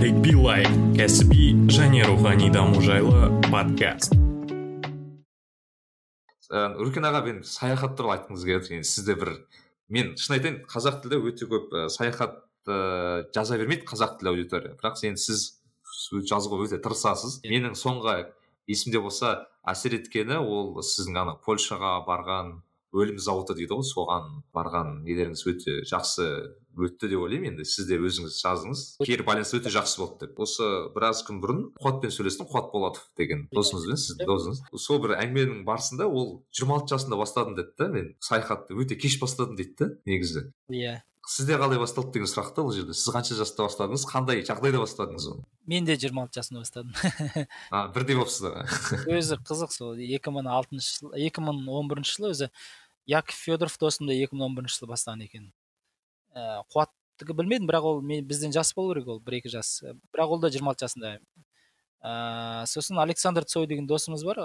нарик билай кәсіби және рухани даму жайлы подкаст. Өркен аға мен саяхат туралы айтқыңыз келеді сізде бір мен шын айтайын қазақ тілде өте көп ә, саяхат ә, жаза бермейді қазақ тілді аудитория. Бірақ енді сіз жазуға өте тырысасыз. Yeah. менің соңғы есімде болса әсер еткені ол сіздің ана польшаға барған өлім зауыты дейді ғой. Соған барған нелеріңіз өте жақсы өтті деп ойлаймын енді. Сіз де өзіңіз жаздыңыз кері байланыс өте жақсы болды деп. Осы біраз күн бұрын қуатпен сөйлестім қуат болатов деген досыңызбен сіздің досыңыз. Сол бір әңгіменің барысында ол жиырма алты жасында бастадым деді да. Мен саяхатты өте кеш бастадым дейді да негізі. Иә. Сізде қалай басталды деген сұрақ та бұл жерде. Сіз қанша жаста бастадыңыз? Қандай жағдайда бастадыңыз оны? Мен де жиырма алты жасымда бастадым. А бірдей болыпсыздар өзі қызық сол. екі мың алтыншы жыл екі мың он бірінші жылы өзі яков федоров досым да екі мың он бірінші жылы бастаған екен. Ә, қуаттікі білмедім бірақ ол мен бізден жас болу керек ол бір екі жас. Бірақ ол да жиырма алты жасында. Ыыы сосын александр цой деген досымыз бар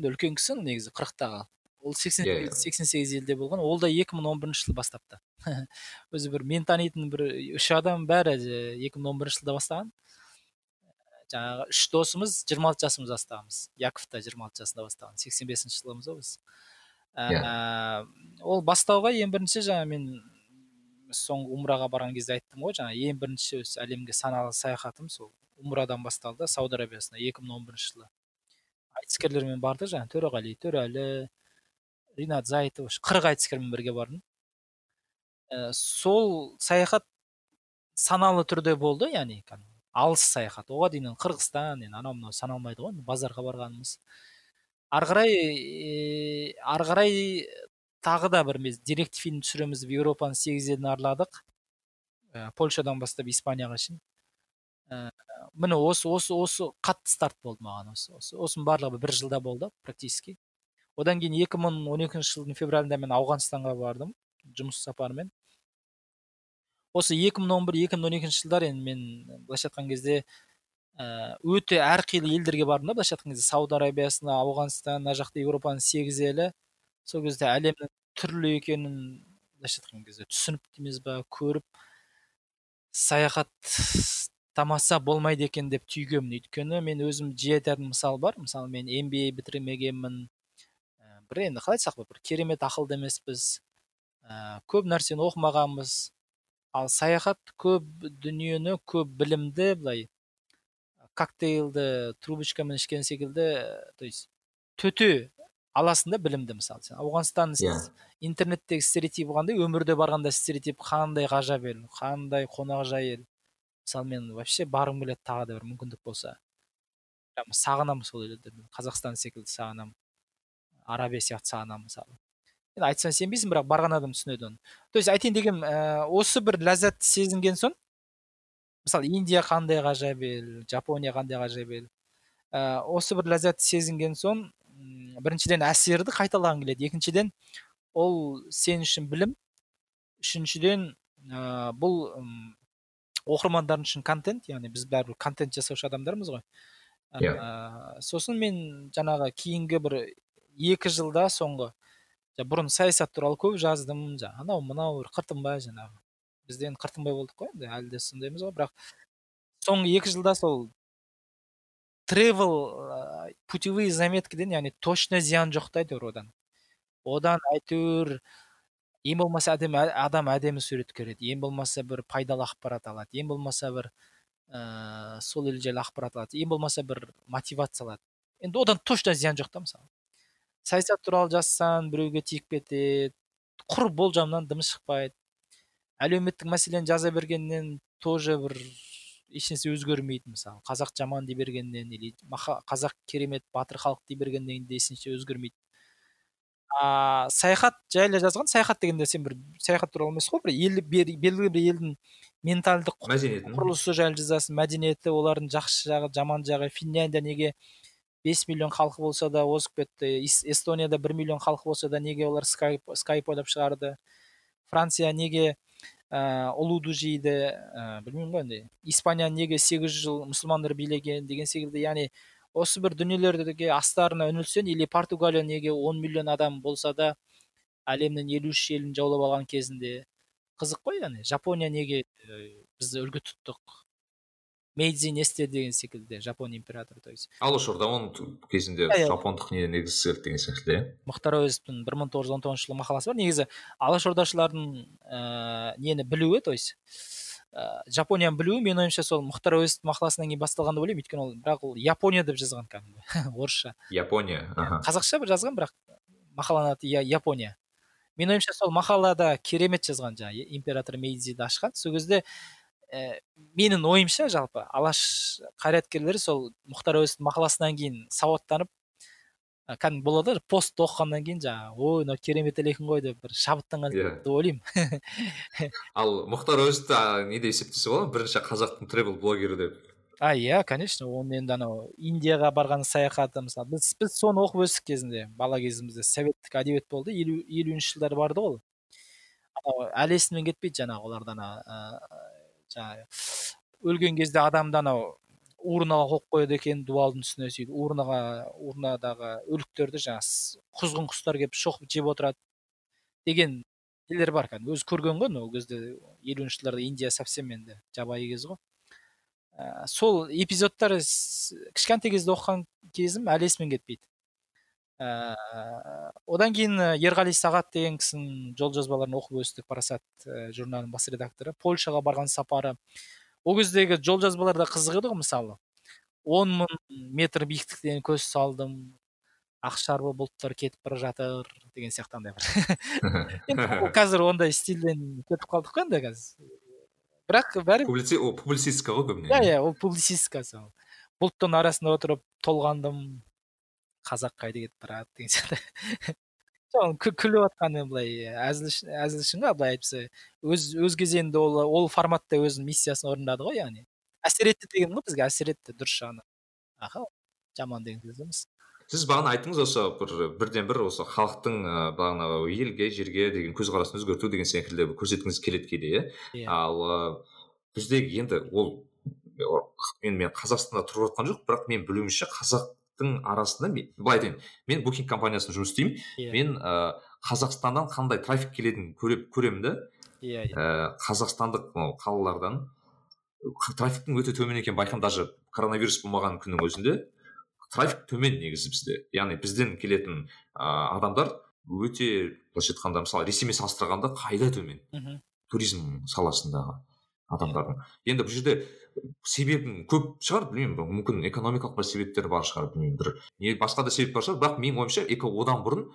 үлкен кісі негізі қырықтағы. Ол сексен yeah, сексен сегіз елде болған ол да екі мың он бірінші жылы бастапты. Өзі бір мен танитын бір үш адам бәрі екі мың он бірінші жылда бастаған. Жаңағы үш досымыз жиырма алты жасымызда бастағанбыз. Яков та жиырма алты жасында бастаған сексен бесінші жылымыз ғой біз. Yeah. ол бастауға ең бірінші жаңа мен соңғы умраға барған кезде айттым ғой жаңа ең бірінші әлемге саналы саяхатым сол умрадан басталды сауд арабиясына екі мың он бірінші жылы. Айтыскерлермен бардық жаңағы төреғали төреәлі ринат зайытов қырық айтыскермен бірге бардым. Ә, сол саяхат саналы түрде болды яғни алыс саяхат. Оған дейін қырғызстан енді анау мынау саналмайды ғой базарға барғанымыз. Ары қарай ә, ары қарай тағы да бір деректі фильм түсіреміз деп еуропаның сегіз елін араладық ә, польшадан бастап испанияға шейін. Ә, міне осы осы осы қатты старт болды маған осы осы осының барлығы бір жылда болды практически. Одан кейін 2012 жылдың февралында мен ауғанстанға бардым жұмыс сапарымен. Осы 2011-2012 жылдар енді мен былайша айтқан кезде өте әрқилы елдерге бардым да былайша айтқан кезде. Сауд арабиясына ауғанстан мына жақта еуропаның сегіз елі. Сол кезде әлемнің түрлі екенін былайша айтқан кезде түсініп дейміз ба көріп саяхат тамаша болмайды екен деп түйгенмін. Өйткені мен өзім жиі айтатын мысал бар. Мысалы мен MBA бітірмегенмін. Бір енді қалай айтсақ бір керемет ақылды емеспіз. Ә, көп нәрсені оқымағанбыз. Ал саяхат көп дүниені көп білімді былай коктейлді трубочкамен ішкен секілді то есть төте аласың да білімді мысалы сен. Ауғанстан yeah. Иә. интернеттегі стереотип қандай өмірде барғанда стереотип қандай ғажап ел қандай қонақжай ел? Мысалы мен вообще барғым келеді тағы да бір мүмкіндік болса. Сағынамын сол елді қазақстан секілді сағынамын. Арабия сияқты сағынамын мысалы. Енді айтсаң сенбейсің бірақ барған адам түсінеді оны. То есть айтайын дегенім ә, осы бір ләззат сезінген соң мысалы индия қандай ғажап ел жапония қандай ғажап ел ә, осы бір ләззатты сезінген соң біріншіден әсерді қайталағың келеді. Екіншіден ол сен үшін білім. Үшіншіден ә, бұл оқырмандар үшін контент яғни біз бәрібір контент жасаушы адамдармыз ғой. Yeah. ә, сосын мен жаңағы кейінгі бір екі жылда соңғы бұрын саясат туралы көп жаздым жаңағы анау мынау қыртынбай жаңағы. Біз де енді қыртынбай болдық қой енді әлі де сондаймыз ғой бірақ соңғы екі жылда сол тревел путевые заметкіден яғни точно зиян жоқ та әйтеуір одан. Одан әйтеуір ең болмаса әдемі адам әдемі сурет көреді ең болмаса бір пайдалы ақпарат алады ең болмаса бір ә, сол ел жайлы ақпарат алады ең болмаса бір мотивация алады. Енді одан точно зиян жоқ та мысалы. Саясат туралы жазсаң біреуге тиіп кетеді құр болжамнан дым шықпайды. Әлеуметтік мәселені жаза бергеннен тоже бір ешнәрсе өзгермейді мысалы. Қазақ жаман дей бергеннен или қазақ керемет батыр халық дей бергеннен де ешнәрсе өзгермейді. А саяхат жайлы жазған саяхат дегенде сен бір саяхат туралы емес қой бір ел белгілі бір елдің ментальдық құрылысы жайлы жазасың. Мәдениеті олардың жақсы жағы жаман жағы. Финляндия неге бес миллион халқы болса да озып кетті? Эстонияда бір миллион халқы болса да неге олар скайп скайп ойлап шығарды? Франция неге ә, ұлуды жейді ә, білмеймін ғой енді. Испания неге сегіз жыл мұсылмандар билеген деген секілді. Яғни осы бір дүниелерге астарына үңілсең или португалия неге он миллион адам болса да әлемнің елу үш елін жаулап алған кезінде? Қызық қой яғни. Жапония неге ә, бізді үлгі тұттық? Мейдзин эсте деген секілді жапон императоры то есть. Алашорда оның кезінде жапондық не негізі деген секілді иә? Мұхтар әуезовтің бір мың тоғыз жүз он тоғызыншы жылы мақаласы бар. Негізі алашордашылардың ә, нені білуі то есть ә, жапонияны білуі менің ойымша сол мұхтар әуезовтің мақаласынан кейін басталған деп ойлаймын. Өйткені ол бірақ ол япония деп жазған кәдімгі орысша. Япония аха. Қазақша бір жазған бірақ мақаланың аты япония. Менің ойымша сол мақалада керемет жазған жаңағы император мейдзиді ашқан. Сол кезде ә, менің ойымша жалпы алаш қайраткерлері сол мұхтар әуезовтің мақаласынан кейін сауаттанып ә, кәдімгі болады ғой пост оқығаннан кейін жаңағы ой мынау керемет екен ғой деп бір шабыттанған иә. деп ойлаймын. Ал мұхтар әуезовті не деп есептесе болады бірінші қазақтың тревел блогері деп. А иә конечно оны енді анау индияға барған саяхаты мысалы. Біз біз соны оқып өстік кезінде бала кезімізде. Советтік әдебиет болды елу елуінші жылдар барды ғой анау әлі есімнен кетпейді жаңағы оларда ана жаңағы өлген кезде адамды анау урнаға қойып қояды екен дуалдың үстіне сөйтіп урнаға урнадағы өліктерді жаңағы құзғын құстар келіп шоқып жеп отырады деген нелер бар кәдімгі. Өзі көрген ғой ол кезде елуінші жылдарда индия совсем енді жабайы кез ғой. Ә, сол эпизодтар кішкентай кезде оқыған кезім әлі есімнен кетпейді. Ә, одан кейін ерғали сағат деген кісінің жол жазбаларын оқып өстік парасат ә, журналының бас редакторы. Польшаға барған сапары ол кездегі жол жазбалар да қызық еді ғой мысалы. Он мың метр биіктіктен көз салдым. Ақшарбы бұлттар кетіп бара жатыр деген сияқты андай бір. Енді қазір ондай стильден кетіп қалдық қой енді қазір. Бірақ бәрі публицистика ғой көбіне. Иә иә ол публицистика сол бұлттың арасында отырып толғандым. Қазақ қайда кетіп барады деген сияқты. Күліп жатқаны былай әзіл әзіл үшін ғой былай айтса өз өз кезегінде ол ол форматта өзінің миссиясын орындады ғой яғни. Әсер етті деген ғой бізге әсер етті дұрыс жағынан. Аха жаман деген сөз емес. Сіз бағана айттыңыз осы бір бірден бір осы халықтың бағанағы елге жерге деген көзқарасын өзгерту деген секілді көрсеткіңіз келеді кейде иә. Yeah. ал бізде енді ол мен мен қазақстанда тұрып жатқан жоқ бірақ мен білуімше қазақ арасында мен былай айтайын мен букинг компаниясында жұмыс істеймін yeah. Иә. мен ә, қазақстаннан қандай трафик келетінін көремін да иә yeah, yeah. қазақстандық қалалардан трафиктің өте төмен екенін байқаймын даже коронавирус болмаған күннің өзінде трафик төмен негізі бізде яғни бізден келетін ә, адамдар өте былайша айтқанда мысалы ресеймен салыстырғанда қайда төмен мхм туризм саласындағы адамдардың енді бұл жерде себебін көп шығар білмеймін. Мүмкін экономикалық бір себептер бар шығар білмеймін. Бір не басқа да себеп бар шығар. Бірақ менің ойымша эко одан бұрын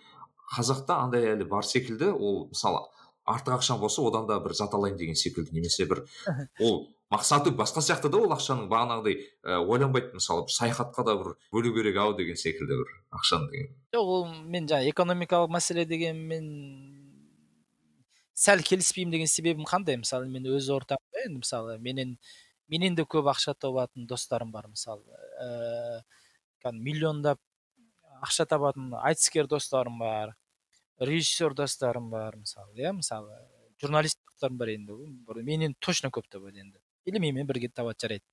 қазақта андай әлі бар секілді ол мысалы артық ақшам болса одан да бір зат алайын деген секілді немесе бір ол мақсаты басқа сияқты да ол ақшаның бағанағыдай ә, ойланбайды мысалы саяхатқа да бір бөлу керек ау деген секілді бір ақшаны деген. Жоқ ол мен жаңағы экономикалық мәселе деген мен сәл келіспеймін деген себебім қандай? Мысалы мен өз ортамда енді мысалы менен менен де көп ақша табатын достарым бар мысалы ә, миллиондап ақша табатын айтыскер достарым бар режиссер достарым бар мысалы иә мысалы журналист достарым бар енді. Менен точно көп табады енді. Или менімен бірге табады жарайды.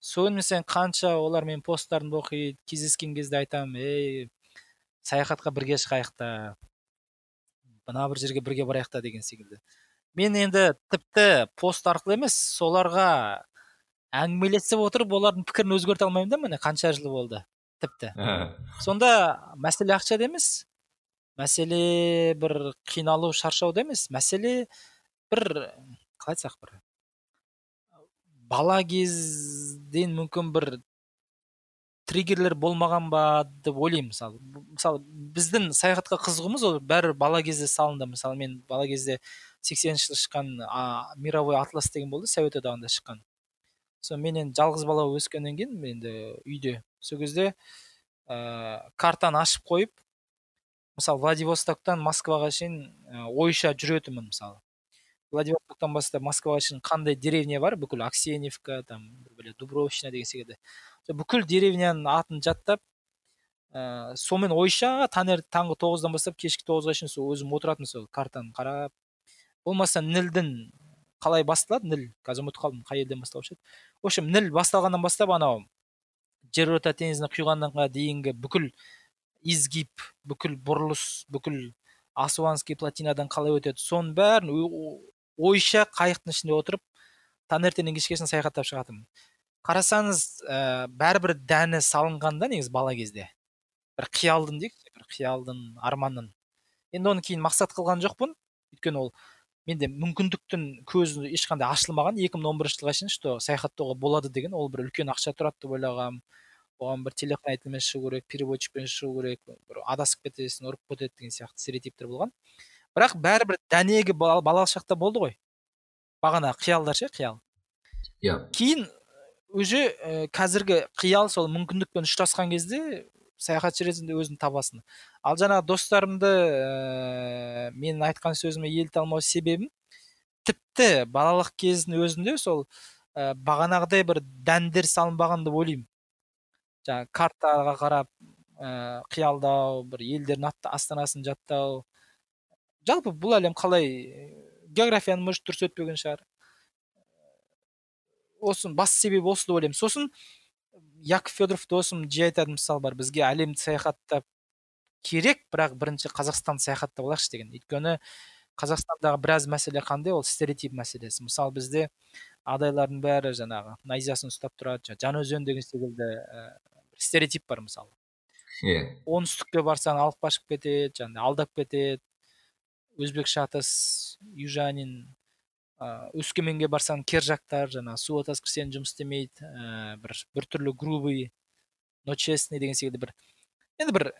Сонымен сен қанша олар менің посттарымды оқиды кездескен кезде айтамын ей саяхатқа бірге шығайық та мына бір жерге бірге барайық та деген секілді. Мен енді тіпті пост арқылы емес соларға әңгімелесіп отырып олардың пікірін өзгерте алмаймын да міне қанша жыл болды тіпті. Сонда мәселе ақшада емес. Мәселе бір қиналу шаршауда емес. Мәселе бір қалай айтсақ бір бала кезден мүмкін бір триггерлер болмаған ба деп ойлаймын мысалы. Мысалы біздің саяхатқа қызығуымыз ол бәрі бала кезде салынды. Мысалы мен бала кезде сексенінші жылы шыққан а, мировой атлас деген болды совет одағында шыққан. Сол менен жалғыз бала өскеннен кейін енді үйде сол кезде ә, картаны ашып қойып мысалы владивостоктан москваға шейін ойша жүретінмін мысалы. Владивостоктан бастап москваға шейін қандай деревня бар? Бүкіл аксеневка там дубровщина деген секілді. Бүкіл деревняның атын жаттап ә, сонымен ойша таңертең таңғы тоғыздан бастап кешкі тоғызға шейін сол өзім отыратынмын сол картаны қарап. Болмаса нілдің қалай басталады? Ніл. Қазір ұмытып қалдым қай елден басталушы еді? В общем ніл басталғаннан бастап анау жерорта теңізіне құйғанға дейінгі бүкіл изгиб бүкіл бұрылыс бүкіл асуанский плотинадан қалай өтеді соның бәрін ойша қайықтың ішінде отырып таңертеңнен кешке шейін саяхаттап шығатынмын қарасаңыз ә, бәрібір дәні салынған да негізі бала кезде. Бір қиялдың дейікші бір қиялдың арманның енді оны кейін мақсат қылған жоқпын. Өйткені ол менде мүмкіндіктің көзі ешқандай ашылмаған 2011 мың он бірінші жылға шейін что саяхаттауға болады деген ол бір үлкен ақша тұрады деп ойлағанмын оған бір телохранительмен шығу керек переводчикпен шығу керек бір адасып кетесің ұрып кетеді деген сияқты стереотиптер болған. Бірақ бәрібір дәнегі балалық шақта болды ғой. Бағана қиялдар ше қиял. Иә. Кейін уже ә, қазіргі қиял сол мүмкіндікпен ұштасқан кезде саяхатшы ретінде өзін табасың. Ал жаңағы достарымды ә, менің айтқан сөзіме еліте алмау себебім тіпті балалық кездің өзінде сол ә, бағанағыдай бір дәндер салынбаған деп ойлаймын. Жаңағы картаға қарап ә, қиялдау бір елдердің астанасын жаттау. Жалпы бұл әлем қалай? Географияны может дұрыс өтпеген шығар. Осы басты себебі осы деп ойлаймын. Сосын яков федоров досым жиі айтады мысалы бар бізге әлемді саяхаттап керек бірақ бірінші қазақстанды саяхаттап алайықшы деген. Өйткені қазақстандағы біраз мәселе қандай? Ол стереотип мәселесі. Мысалы бізде адайлардың бәрі жаңағы найзасын ұстап тұрады жаңаөзен деген секілді ә, стереотип бар мысалы иә. Yeah. оңтүстікке барсаң алып қашып кетеді жаңағыдай алдап кетеді. Өзбек шатыс южанин ә, өскеменге барсаң кер жақтар жаңағы су кірсең жұмыс істемейді ә, бір біртүрлі грубый но честный деген секілді бір. Енді бір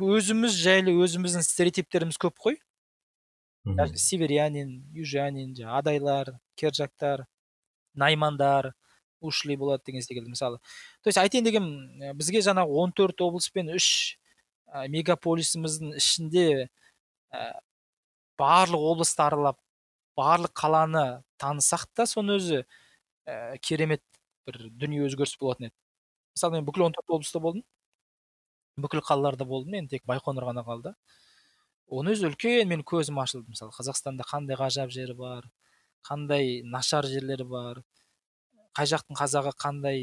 өзіміз жайлы өзіміздің стереотиптеріміз көп қой. Северянин южанин жаңағы адайлар кер жақтар наймандар ушли болады деген секілді мысалы. То есть айтайын дегенім бізге жаңағы 14 облыс пен үш мегаполисіміздің ішінде барлық облысты аралап барлық қаланы танысақ та соның өзі ә, керемет бір дүние өзгеріс болатын еді. Мысалы мен бүкіл он төрт облыста болдым. Бүкіл қалаларда болдым. Енді тек байқоңыр ғана қалды. Оның өзі үлкен менің көзім ашылды. Мысалы қазақстанда қандай ғажап жері бар қандай нашар жерлері бар қай жақтың қазағы қандай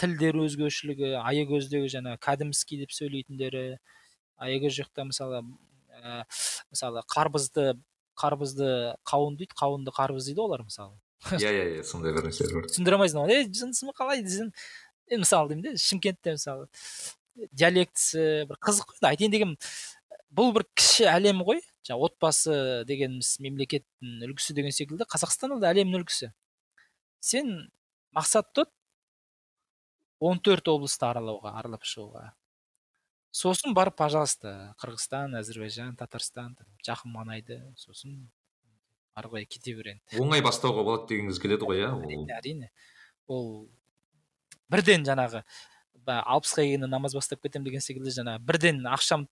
тілдер өзгешілігі аягөздегі жаңағы кәдімский деп сөйлейтіндері аягөз жақта мысалы ә, мысалы қарбызды қарбызды қауын дейді қауынды қарбыз дейді олар мысалы. Иә иә иә сондай бір нәрселер бар. Түсіндіре алмайсың ғой ей жынысың қалай десең енді мысалы деймін де шымкентте мысалы. Диалектісі бір қызық қой айтайын дегенім бұл бір кіші әлем ғой. Жаңағы отбасы дегеніміз мемлекеттің үлгісі деген секілді қазақстан да әлемнің үлгісі. Сен мақсат тұт он төрт облысты аралауға аралап шығуға. Сосын барып пожалуйста қырғызстан әзірбайжан татарстан жақын маңайды сосын ары қарай кете бер енді оңай бастауға болады дегіңіз келеді ғой иә? Ол әрине ол бірден жаңағы алпысқа келгенде намаз бастап кетемін деген секілді жаңағы бірден ақшам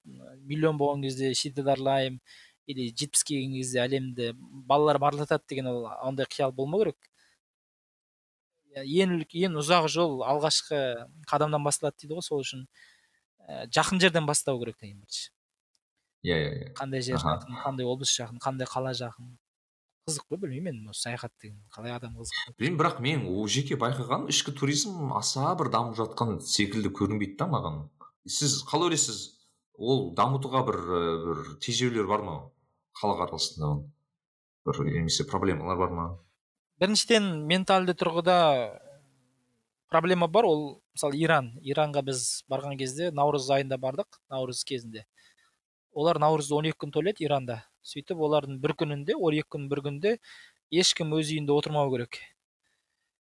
миллион болған кезде шетел аралаймын или жетпіске келген кезде әлемді балаларым аралатады деген ол ондай қиял болмау керек. Ең ең ұзақ жол алғашқы қадамнан басталады дейді ғой сол үшін. Жақын жерден бастау керек ең бірінші. Иә иә иә. Қандай жер жақын қандай облыс жақын қандай қала жақын қызық қой білмеймін енді осы саяхат деген қалай адам қызық білмеймін бірақ мен жеке байқағаным ішкі туризм аса бір дамып жатқан секілді көрінбейді да маған. Сіз қалай ойлайсыз? Ол дамытуға бір бір тежеулер бар ма? Халық арасында бір немесе проблемалар бар ма? Біріншіден ментальды тұрғыда проблема бар ол мысалы иран иранға біз барған кезде наурыз айында бардық наурыз кезінде. Олар наурызды он екі күн тойлайды иранда. Сөйтіп олардың бір күнінде он екі күн бір күнде ешкім өз үйінде отырмау керек.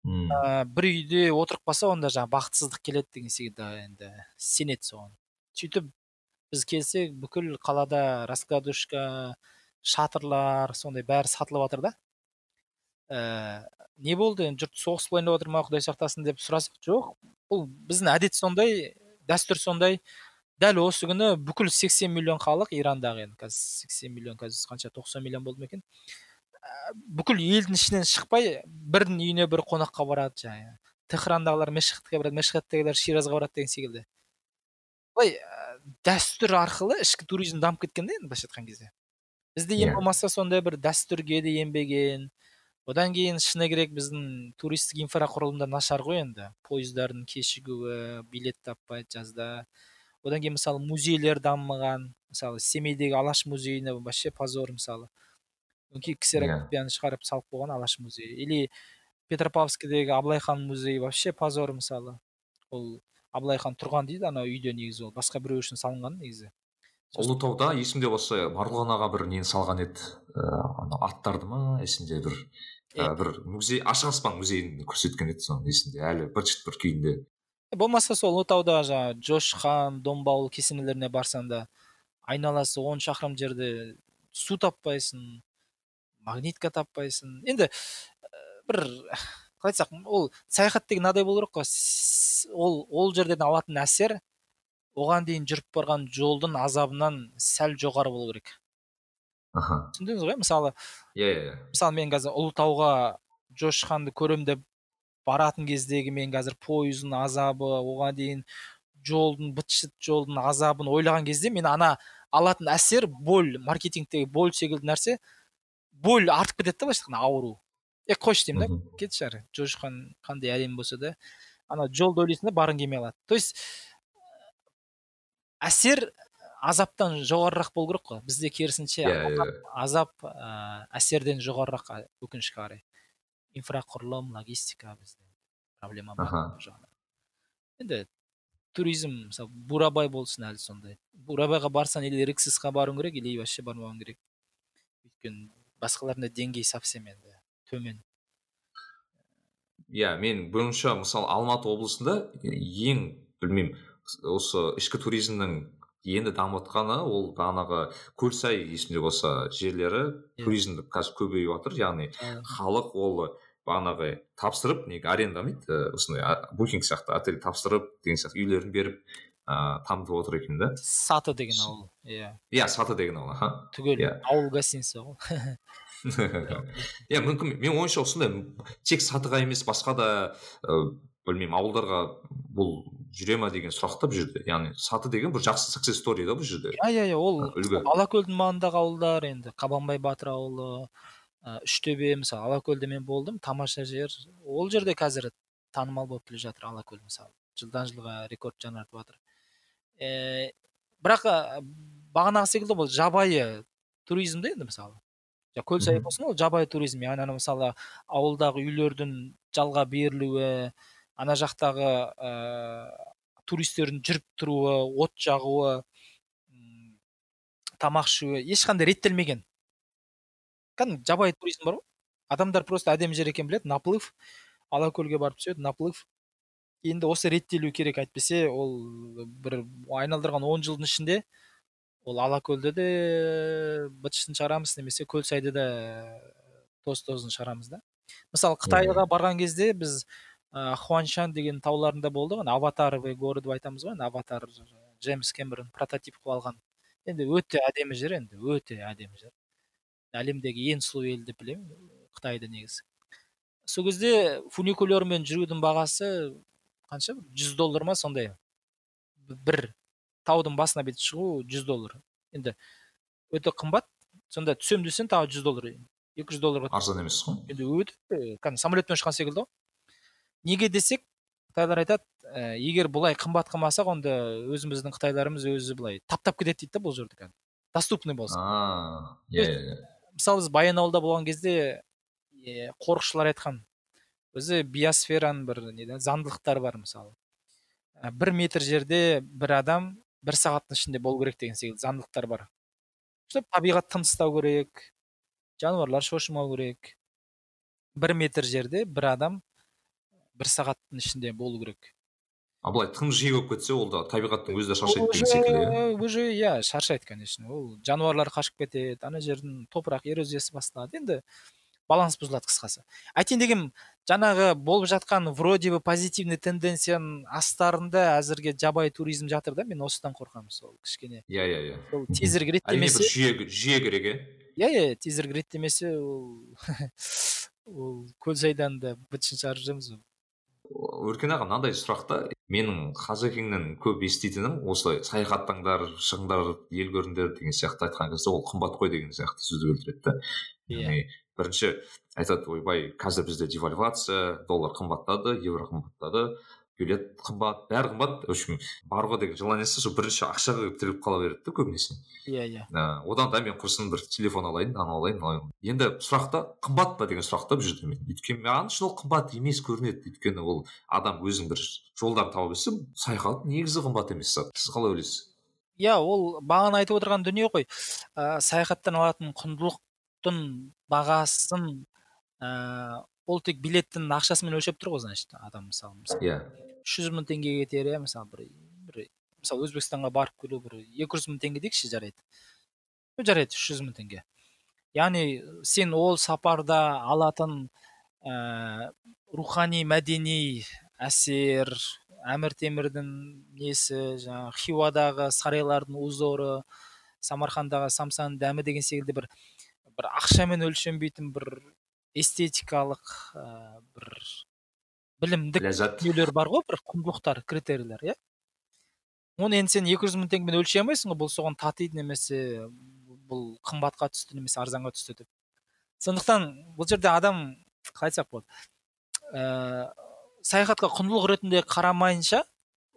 Hmm. ә, бір үйде отырып қалса онда жаңағы бақытсыздық келеді деген секілді енді сенеді соған. Сөйтіп біз келсек бүкіл қалада раскладушка шатырлар сондай бәрі сатылып жатыр да. Ә, не болды енді жұрт соғыс болайын деп жатыр ма құдай сақтасын деп сұрасақ жоқ. Бұл біздің әдет сондай дәстүр сондай. Дәл осы күні бүкіл 80 миллион халық ирандағы енді қазір 80 миллион қазір қанша 90 миллион болды ма екен? Ә, бүкіл елдің ішінен шықпай бірдің үйіне бір қонаққа барады жаңағы. Техрандағылар мешхетке барады мешхеттегілер ширазға барады деген секілді. Былай ә, дәстүр арқылы ішкі туризм дамып кеткен да енді былайша айтқан кезде. Бізде ең иә. болмаса сондай бір дәстүрге де енбеген одан кейін шыны керек біздің туристік инфрақұрылымдар нашар ғой енді. Пойыздардың кешігуі билет таппайды жазда. Одан кейін мысалы музейлер дамымаған мысалы семейдегі алаш музейіне вообще позор мысалы. Ксерокопияны шығарып салып қойған алаш музейі. Или петропавловскідегі абылай хан музейі вообще позор мысалы. Ол абылай хан тұрған дейді ана үйде негізі ол. Басқа біреу үшін салынған негізі. Ұлытауда есімде осы марғұлан аға бір нені салған еді? Ыыы аттарды ма есімде бір ә, бір музей ашық аспан музейін көрсеткен еді соның есімде әлі бір бір күйінде. Болмаса сол ұлытауда жаңағы жош хан домбауыл кесенелеріне барсаң да айналасы он шақырым жерде су таппайсың магнитка таппайсың. Енді бір қалай айтсақ ол саяхат деген мынадай болу керек қой. Ол ол жерден алатын әсер оған дейін жүріп барған жолдың азабынан сәл жоғары болу керек. Аха. түсіндіңіз ғой мысалы иә иә мысалы мен қазір ұлытауға жош ханды көремін деп баратын кездегі мен қазір пойыздың азабы оған дейін жолдың быт шыт жолдың азабын ойлаған кезде мен ана алатын әсер боль маркетингтегі боль секілді нәрсе боль артып кетеді да былайша айтқанда ауру. Е қойшы деймін да кетші ары жошқан қандай әдемі болса да ана жолды ойлайсың да барғың келмей қалады то есть әсер азаптан жоғарырақ болу керек қой. Бізде керісінше иә иә азап ә, әсерден жоғарырақ өкінішке қарай. Инфрақұрылым логистика бізде проблема бар бұл жағынан. Енді туризм мысалы бурабай болсын әлі сондай. Бурабайға барсаң или риксисқа баруың керек или вообще бармауың керек. Өйткені басқаларында деңгей совсем енді төмен. Иә мен бойынша мысалы алматы облысында ең білмеймін осы ішкі туризмнің енді дамып жатқаны ол бағанағы көлсай есімде болса жерлері Иә. туризмді қазір көбейіп жатыр. Яғни халық ол бағанағы тапсырып неге арендамайды? Ә, осындай букинг сияқты отель тапсырып деген сияқты үйлерін беріп ыыы дамытып отыр екен да. Саты деген ауыл иә. Иә саты деген ол аха. Түгел Иә. ауыл гостиница ғой иә мүмкін мен ойымша осындай тек сатыға емес басқа да ы білмеймін ауылдарға бұл жүре ма деген сұрақ та бұл жерде яғни саты деген бір жақсы success story да бұл жерде. Иә иә иә ол үлгі. Алакөлдің маңындағы ауылдар енді. Қабанбай батыр ауылы ә, үштөбе мысалы алакөлде мен болдым тамаша жер. Ол жерде қазір танымал болып келе жатыр алакөл мысалы. Жылдан жылға рекорд жаңартып жатыр. Ә, бірақ бағанағы секілді бұл жабайы туризм да енді мысалы. Көлсай Мгм. болсын ол жабайы туризм. Яғни ана мысалы ауылдағы үйлердің жалға берілуі ана жақтағы ә, туристердің жүріп тұруы от жағуы тамақ ішуі ешқандай реттелмеген. Кәдімгі жабайы туризм бар ғой. Адамдар просто әдемі жер екенін біледі. Наплыв алакөлге барып түседі наплыв. Енді осы реттелу керек әйтпесе ол бір айналдырған он жылдың ішінде ол алакөлді де быт шытын шығарамыз немесе көлсайды да тоз тозын шығарамыз да. Мысалы қытайға барған кезде біз ә, хуаншан деген тауларында болдық ана аватаровый город деп айтамыз ғой. Аватар джеймс кэмерон прототип қылып алған. Енді өте әдемі жер енді өте әдемі жер. Әлемдегі ең сұлу ел деп білемін қытайды негізі. Сол кезде фуникулермен жүрудің бағасы қанша? Жүз доллар ма сондай? Бір таудың басына бүйтіп шығу жүз доллар. Енді өте қымбат. Сонда түсемін десең тағы жүз доллар екі жүз долларға арзан емес қой. Енді өте кәдімгі самолетпен ұшқан секілді ғой. Неге десек қытайлар айтады ә, егер бұлай қымбат қылмасақ онда өзіміздің қытайларымыз өзі былай таптап кетеді дейді да бұл жерді кәдімгі. Доступный болса а иә иә иә. мысалы біз баянауылда болған кезде е, қорықшылар айтқан өзі биосфераның бір не да заңдылықтары бар мысалы. Ә, бір метр жерде бір адам бір сағаттың ішінде болу керек деген секілді заңдылықтар бар. Чтобы табиғат тыныстау керек жануарлар шошымау керек. Бір метр жерде бір адам бір сағаттың ішінде болу керек. А былай тым жиі болып кетсе ол да табиғаттың өзі де шаршайды деген секілді иә? уже иә шаршайды конечно. Ол жануарлар қашып кетеді ана жердің топырақ эрозиясы басталады. Енді баланс бұзылады қысқасы. Айтайын дегенім жаңағы болып жатқан вроде бы позитивный тенденцияның астарында әзірге жабайы туризм жатыр да мен осыдан қорқамын сол кішкене. Иә иә иә. Сол тезірек әрине реттемесе бір жүйе жүйе керек иә? Иә иә тезірек реттемесе ол ол көлсайдан да быт шытын шығарып жүреміз ғой. Өркен аға мынандай сұрақ та. Менің қазекеңнен көп еститінім осылай саяхаттаңдар шығыңдар ел көріңдер деген сияқты айтқан кезде ол қымбат қой деген сияқты сөзді келтіреді да. Иә. Яғни бірінші айтады ойбай қазір бізде девальвация доллар қымбаттады евро қымбаттады. Билет қымбат бәрі қымбат. В общем баруға деген желаниесі сол бірінші ақшаға тіреліп қала береді да көбінесе. Иә иә. Одан да мен құрсын бір телефон алайын анау алайын алайын. Енді сұрақта қымбат па деген сұрақта бұл жерде мен. Өйткені маған үшін ол қымбат емес көрінеді. Өйткені ол адам өзінің бір жолдарын тауып өтсе саяхат негізі қымбат емес зат. Сіз қалай ойлайсыз? Иә ол бағана айтып отырған дүние ғой. Ә, саяхаттан алатын құндылықтың бағасын ә, ол тек билеттің ақшасымен өлшеп тұр ғой значит адам мысалы иә. Үш жүз мың теңге кетер иә мысалы бір бір мысалы өзбекстанға барып келу бір екі жүз мың теңге дейікші жарайды. Жарайды үш жүз мың теңге. Яғни сен ол сапарда алатын ә, рухани мәдени әсер әмір темірдің несі жаңағы хиуадағы сарайлардың узоры самарқандағы самсаның дәмі деген секілді бір бір ақшамен өлшенбейтін бір эстетикалық ә, бір білімдік ләззат. бар ғой бір құндылықтар критерийлер иә? Оны енді сен екі жүз мың теңгемен өлшей алмайсың ғой бұл соған татиды немесе бұл қымбатқа түсті немесе арзанға түсті деп. Сондықтан бұл жерде адам қалай айтсақ болады ә, саяхатқа құндылық ретінде қарамайынша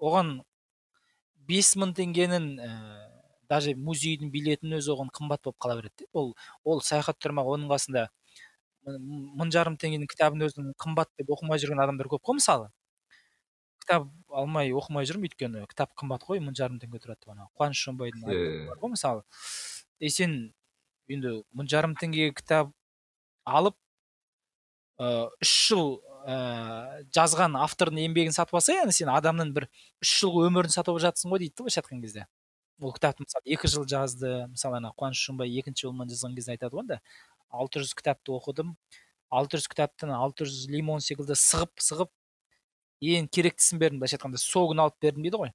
оған бес мың теңгенің ә, даже музейдің билетінің өзі оған қымбат болып қала береді ол ол саяхат тұрмақ оның қасында мың жарым теңгенің кітабын өзін қымбат деп оқымай жүрген адамдар көп қой мысалы. Кітап алмай оқымай жүрмін өйткені кітап қымбат қой мың жарым теңге тұрады деп ана қуаныш шонбайдың бар ғой мысалы. И сен енді мың жарым теңгеге кітап алып үш жыл ә, жазған автордың еңбегін сатып алса яғни сен адамның бір үш жылғы өмірін сатып алып жатсың ғой дейді былайша айтқан кезде. Ол кітапты мысалы екі жыл жазды мысалы ана қуаныш шонбай екінші роман жазған кезде айтады ғой да алты жүз кітапты оқыдым. алты жүз кітаптан алты жүз лимон секілді сығып сығып ең керектісін бердім. былайша айтқанда согын алып бердім дейді ғой.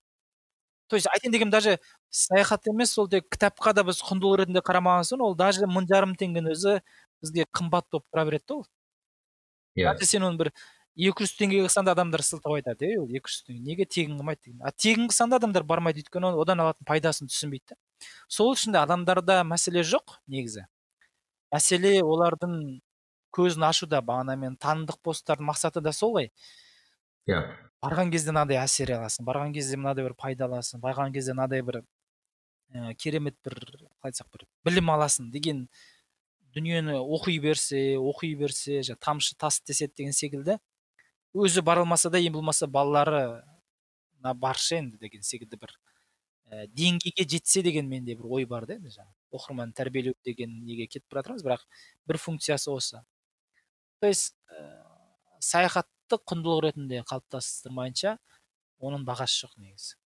То есть айтайын дегенім даже саяхат емес ол тек кітапқа да біз құндылық ретінде қарамаған соң ол даже мың жарым теңгенің өзі бізге қымбат болып тұра береді да ол. Иә. Yeah. сен оны бір екі жүз теңге қылсаң да адамдар сылтау айтады ей ол екі жүз теңге неге тегін қылмайды деген. А тегін қылсаң да адамдар бармайды өйткені одан алатын пайдасын түсінбейді да сол үшін де адамдарда мәселе жоқ негізі. Мәселе олардың көзін ашуда бағана мен танымдық посттардың мақсаты да сол ғой. Иә. Барған кезде мынандай әсер аласың барған кезде мынадай бір пайда аласың барған кезде мынадай бір ә, керемет бір қалай айтсақ бір білім аласың деген дүниені оқи берсе оқи берсе тамшы тас теседі деген секілді. Өзі бара алмаса да ең болмаса балалары баршы енді деген секілді бір ә, деңгейге жетсе деген менде бір ой бар да енді жаңағы оқырман тәрбиелеу деген неге кетіп бара жатырмыз бірақ бір функциясы осы. То есть ә, саяхатты құндылық ретінде қалыптастырмайынша оның бағасы жоқ негізі.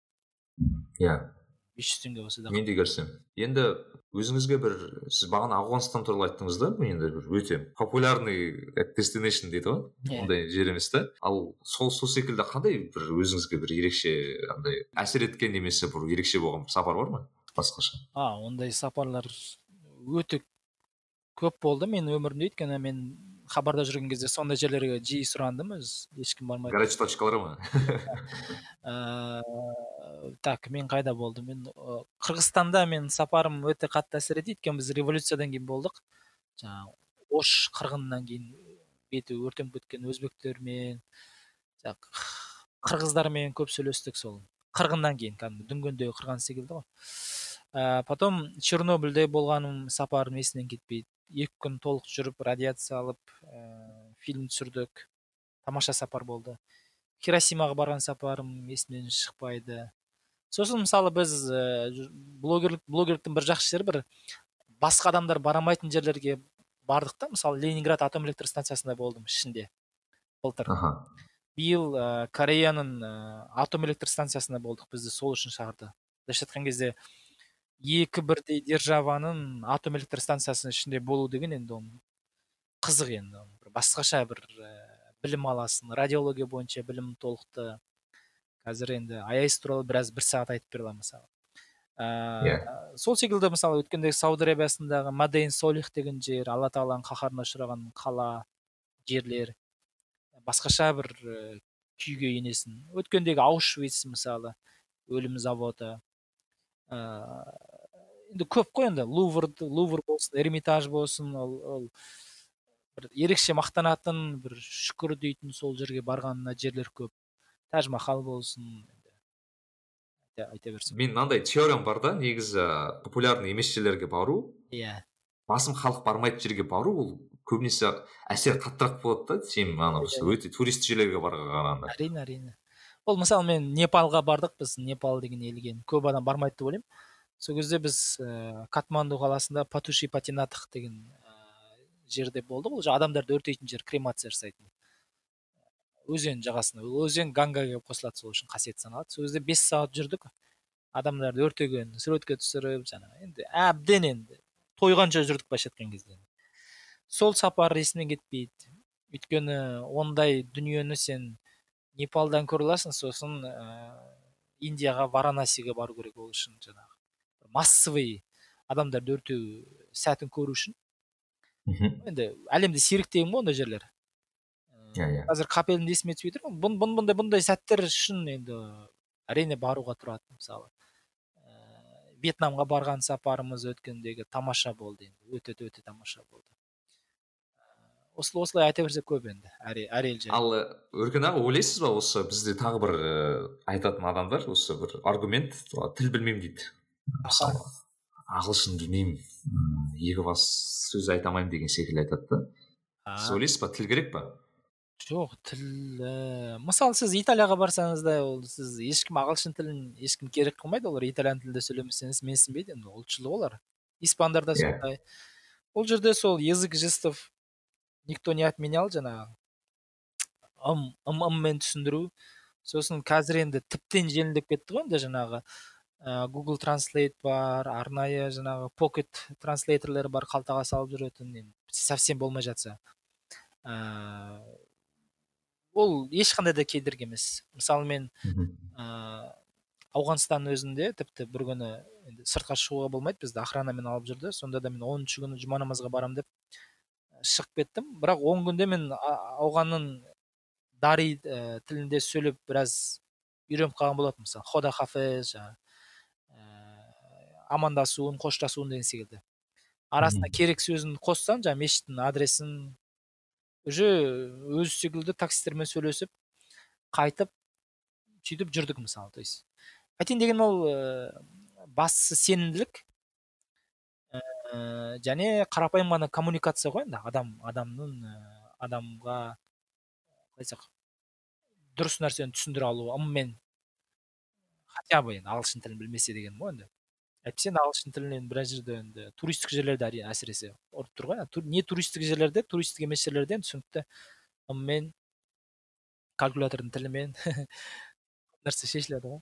Иә. бес жүз теңге болса да мен де кірсем енді өзіңізге бір сіз бағана ауғанстан туралы айттыңыз да енді бір өте популярный destination дейді ғой yeah. Иә. ондай жер емес та. Ал сол сол секілді қандай бір өзіңізге бір ерекше андай әсер еткен немесе бір ерекше болған сапар бар ма? Басқаша. А ондай сапарлар өте көп болды. Мен өмірімде өйткені мен хабарда жүрген кезде сондай жерлерге жиі сұрандым. Өзі ешкім бармайды. Горячий точкалар ма? Так мен қайда болдым? Мен қырғызстанда мен сапарым өте қатты әсер етті. Өйткені біз революциядан кейін болдық. Жаңағы ош қырғынынан кейін беті өртеніп кеткен өзбектермен қырғыздармен көп сөйлестік сол. Қырғыннан кейін кәдімгі дүнгендегі қырған секілді ғой. Ә, потом чернобыльде болғаным сапарым есімнен кетпейді. Екі күн толық жүріп радиация алып ә, фильм түсірдік. Тамаша сапар болды. Хиросимаға барған сапарым есімнен шықпайды. Сосын мысалы біз ә, блогерлік блогерліктің бір жақсы жері бір басқа адамдар барамайтын жерлерге бардық та. Мысалы ленинград атом электр станциясында болдым ішінде. Былтыр. Биыл ә, кореяның ә, атом электр станциясында болдық бізді сол үшін шақырды. Былайша айтқан кезде екі бірдей державаның атом электр станциясының ішінде болу деген енді ол қызық енді бір басқаша бір ә, білім аласың. Радиология бойынша білім толықты. Қазір енді аяз туралы біраз бір сағат айтып бере аламын мысалы. Ә, yeah. Сол секілді мысалы өткенде сауд арабиясындағы мадейн солих деген жер алла тағаланың қаһарына ұшыраған қала жерлер. Басқаша бір күйге енесің. Өткендегі аушвиц мысалы өлім заводы. Енді көп қой енді. Лувр лувр болсын эрмитаж болсын ол, ол бір ерекше мақтанатын бір шүкір дейтін сол жерге барғанына жерлер көп. Таж махал болсын айта берсем. Мен мынандай теориям бар да негізі популярный емес жерлерге бару. Иә. Басым халық бармайтын жерге бару ол көбінесе әсер қаттырақ болады да сен ана өте турист жерлерге қарағанда. әрине әрине. Ол мысалы мен непалға бардық біз непал деген елге. Көп адам бармайды деп ойлаймын. Сол кезде біз ә, катманду қаласында патуши патинатх деген ә, жерде болдық. Ол адамдарды өртейтін жер кремация жасайтын. Өзен жағасында. Ол өзен гангаға қосылады сол үшін қасиетті саналады. Сол кезде бес сағат жүрдік. Адамдарды өртеген суретке түсіріп жаңағы енді әбден енді тойғанша жүрдік былайша айтқан кезде сол сапар есімнен кетпейді. Өйткені ондай дүниені сен непалдан көре аласың сосын ә, индияға варанасиге бару керек ол үшін жаңағы. Массовый адамдарды өртеу сәтін көру үшін. Енді әлемде сирек деген ғой ондай жерлер. Иә иә. қазір қапелімде есіме түспей тұр бұндай бұндай сәттер үшін енді әрине баруға тұрады мысалы. Ә, вьетнамға барған сапарымыз өткендегі тамаша болды енді. Өте өте тамаша болды. Осылай айта берсек көп енді әр, әр ел ал өркен аға ойлайсыз ба осы бізде тағы бір айтатын адамдар осы бір аргумент тіл білмеймін дейді мысалы ағылшын білмеймін екі бас сөз айта алмаймын деген секілді айтады да сіз ойлайсыз ба тіл керек па жоқ тіл ә, мысалы сіз италияға барсаңыз да ол сіз ешкім ағылшын тілін ешкім керек қылмайды олар итальян тілінде сөйлемесеңіз менсінбейді енді ұлтшыл олар испандар да сондай ол жерде сол язык жестов никто не отменял жаңағы ым ым ыммен түсіндіру. Сосын қазір енді тіптен жеңілдеп кетті ғой енді жаңағы ә, google translate бар арнайы жаңағы pocket транслейторлер бар қалтаға салып жүретін енді совсем болмай жатса. Ә, ол ешқандай да кедергі емес. Мысалы мен ә, ауғанстанның өзінде тіпті бір күні енді сыртқа шығуға болмайды бізді охранамен алып жүрді. Сонда да мен оныншы күні жұма намазға барамын деп шығып кеттім. бірақ он күнде мен ауғанның дари ә, тілінде сөйлеп біраз үйреніп қалған болатынмын. Мысалы хода хафез жаңағы ә, амандасуын қоштасуын деген секілді. Арасына керек сөзін қоссаң жаңағы мешіттің адресін уже өзі секілді таксистермен сөйлесіп қайтып сөйтіп жүрдік мысалы то есть. Айтайын деген ол ә, бастысы сенімділік. Ә, және қарапайым ғана коммуникация ғой енді адам адамның ә, адамға қалай айтсақ дұрыс нәрсені түсіндіре алу ыммен хотя бы енді ағылшын тілін білмесе деген ғой енді. Әйтпесе ағылшын тілінен біраз жерде енді туристік жерлерде әрине әсіресе ұрып тұр ғой не туристік жерлерде туристік емес жерлерде түсінікті ыммен калькулятордың тілімен нәрсе шешіледі ғой.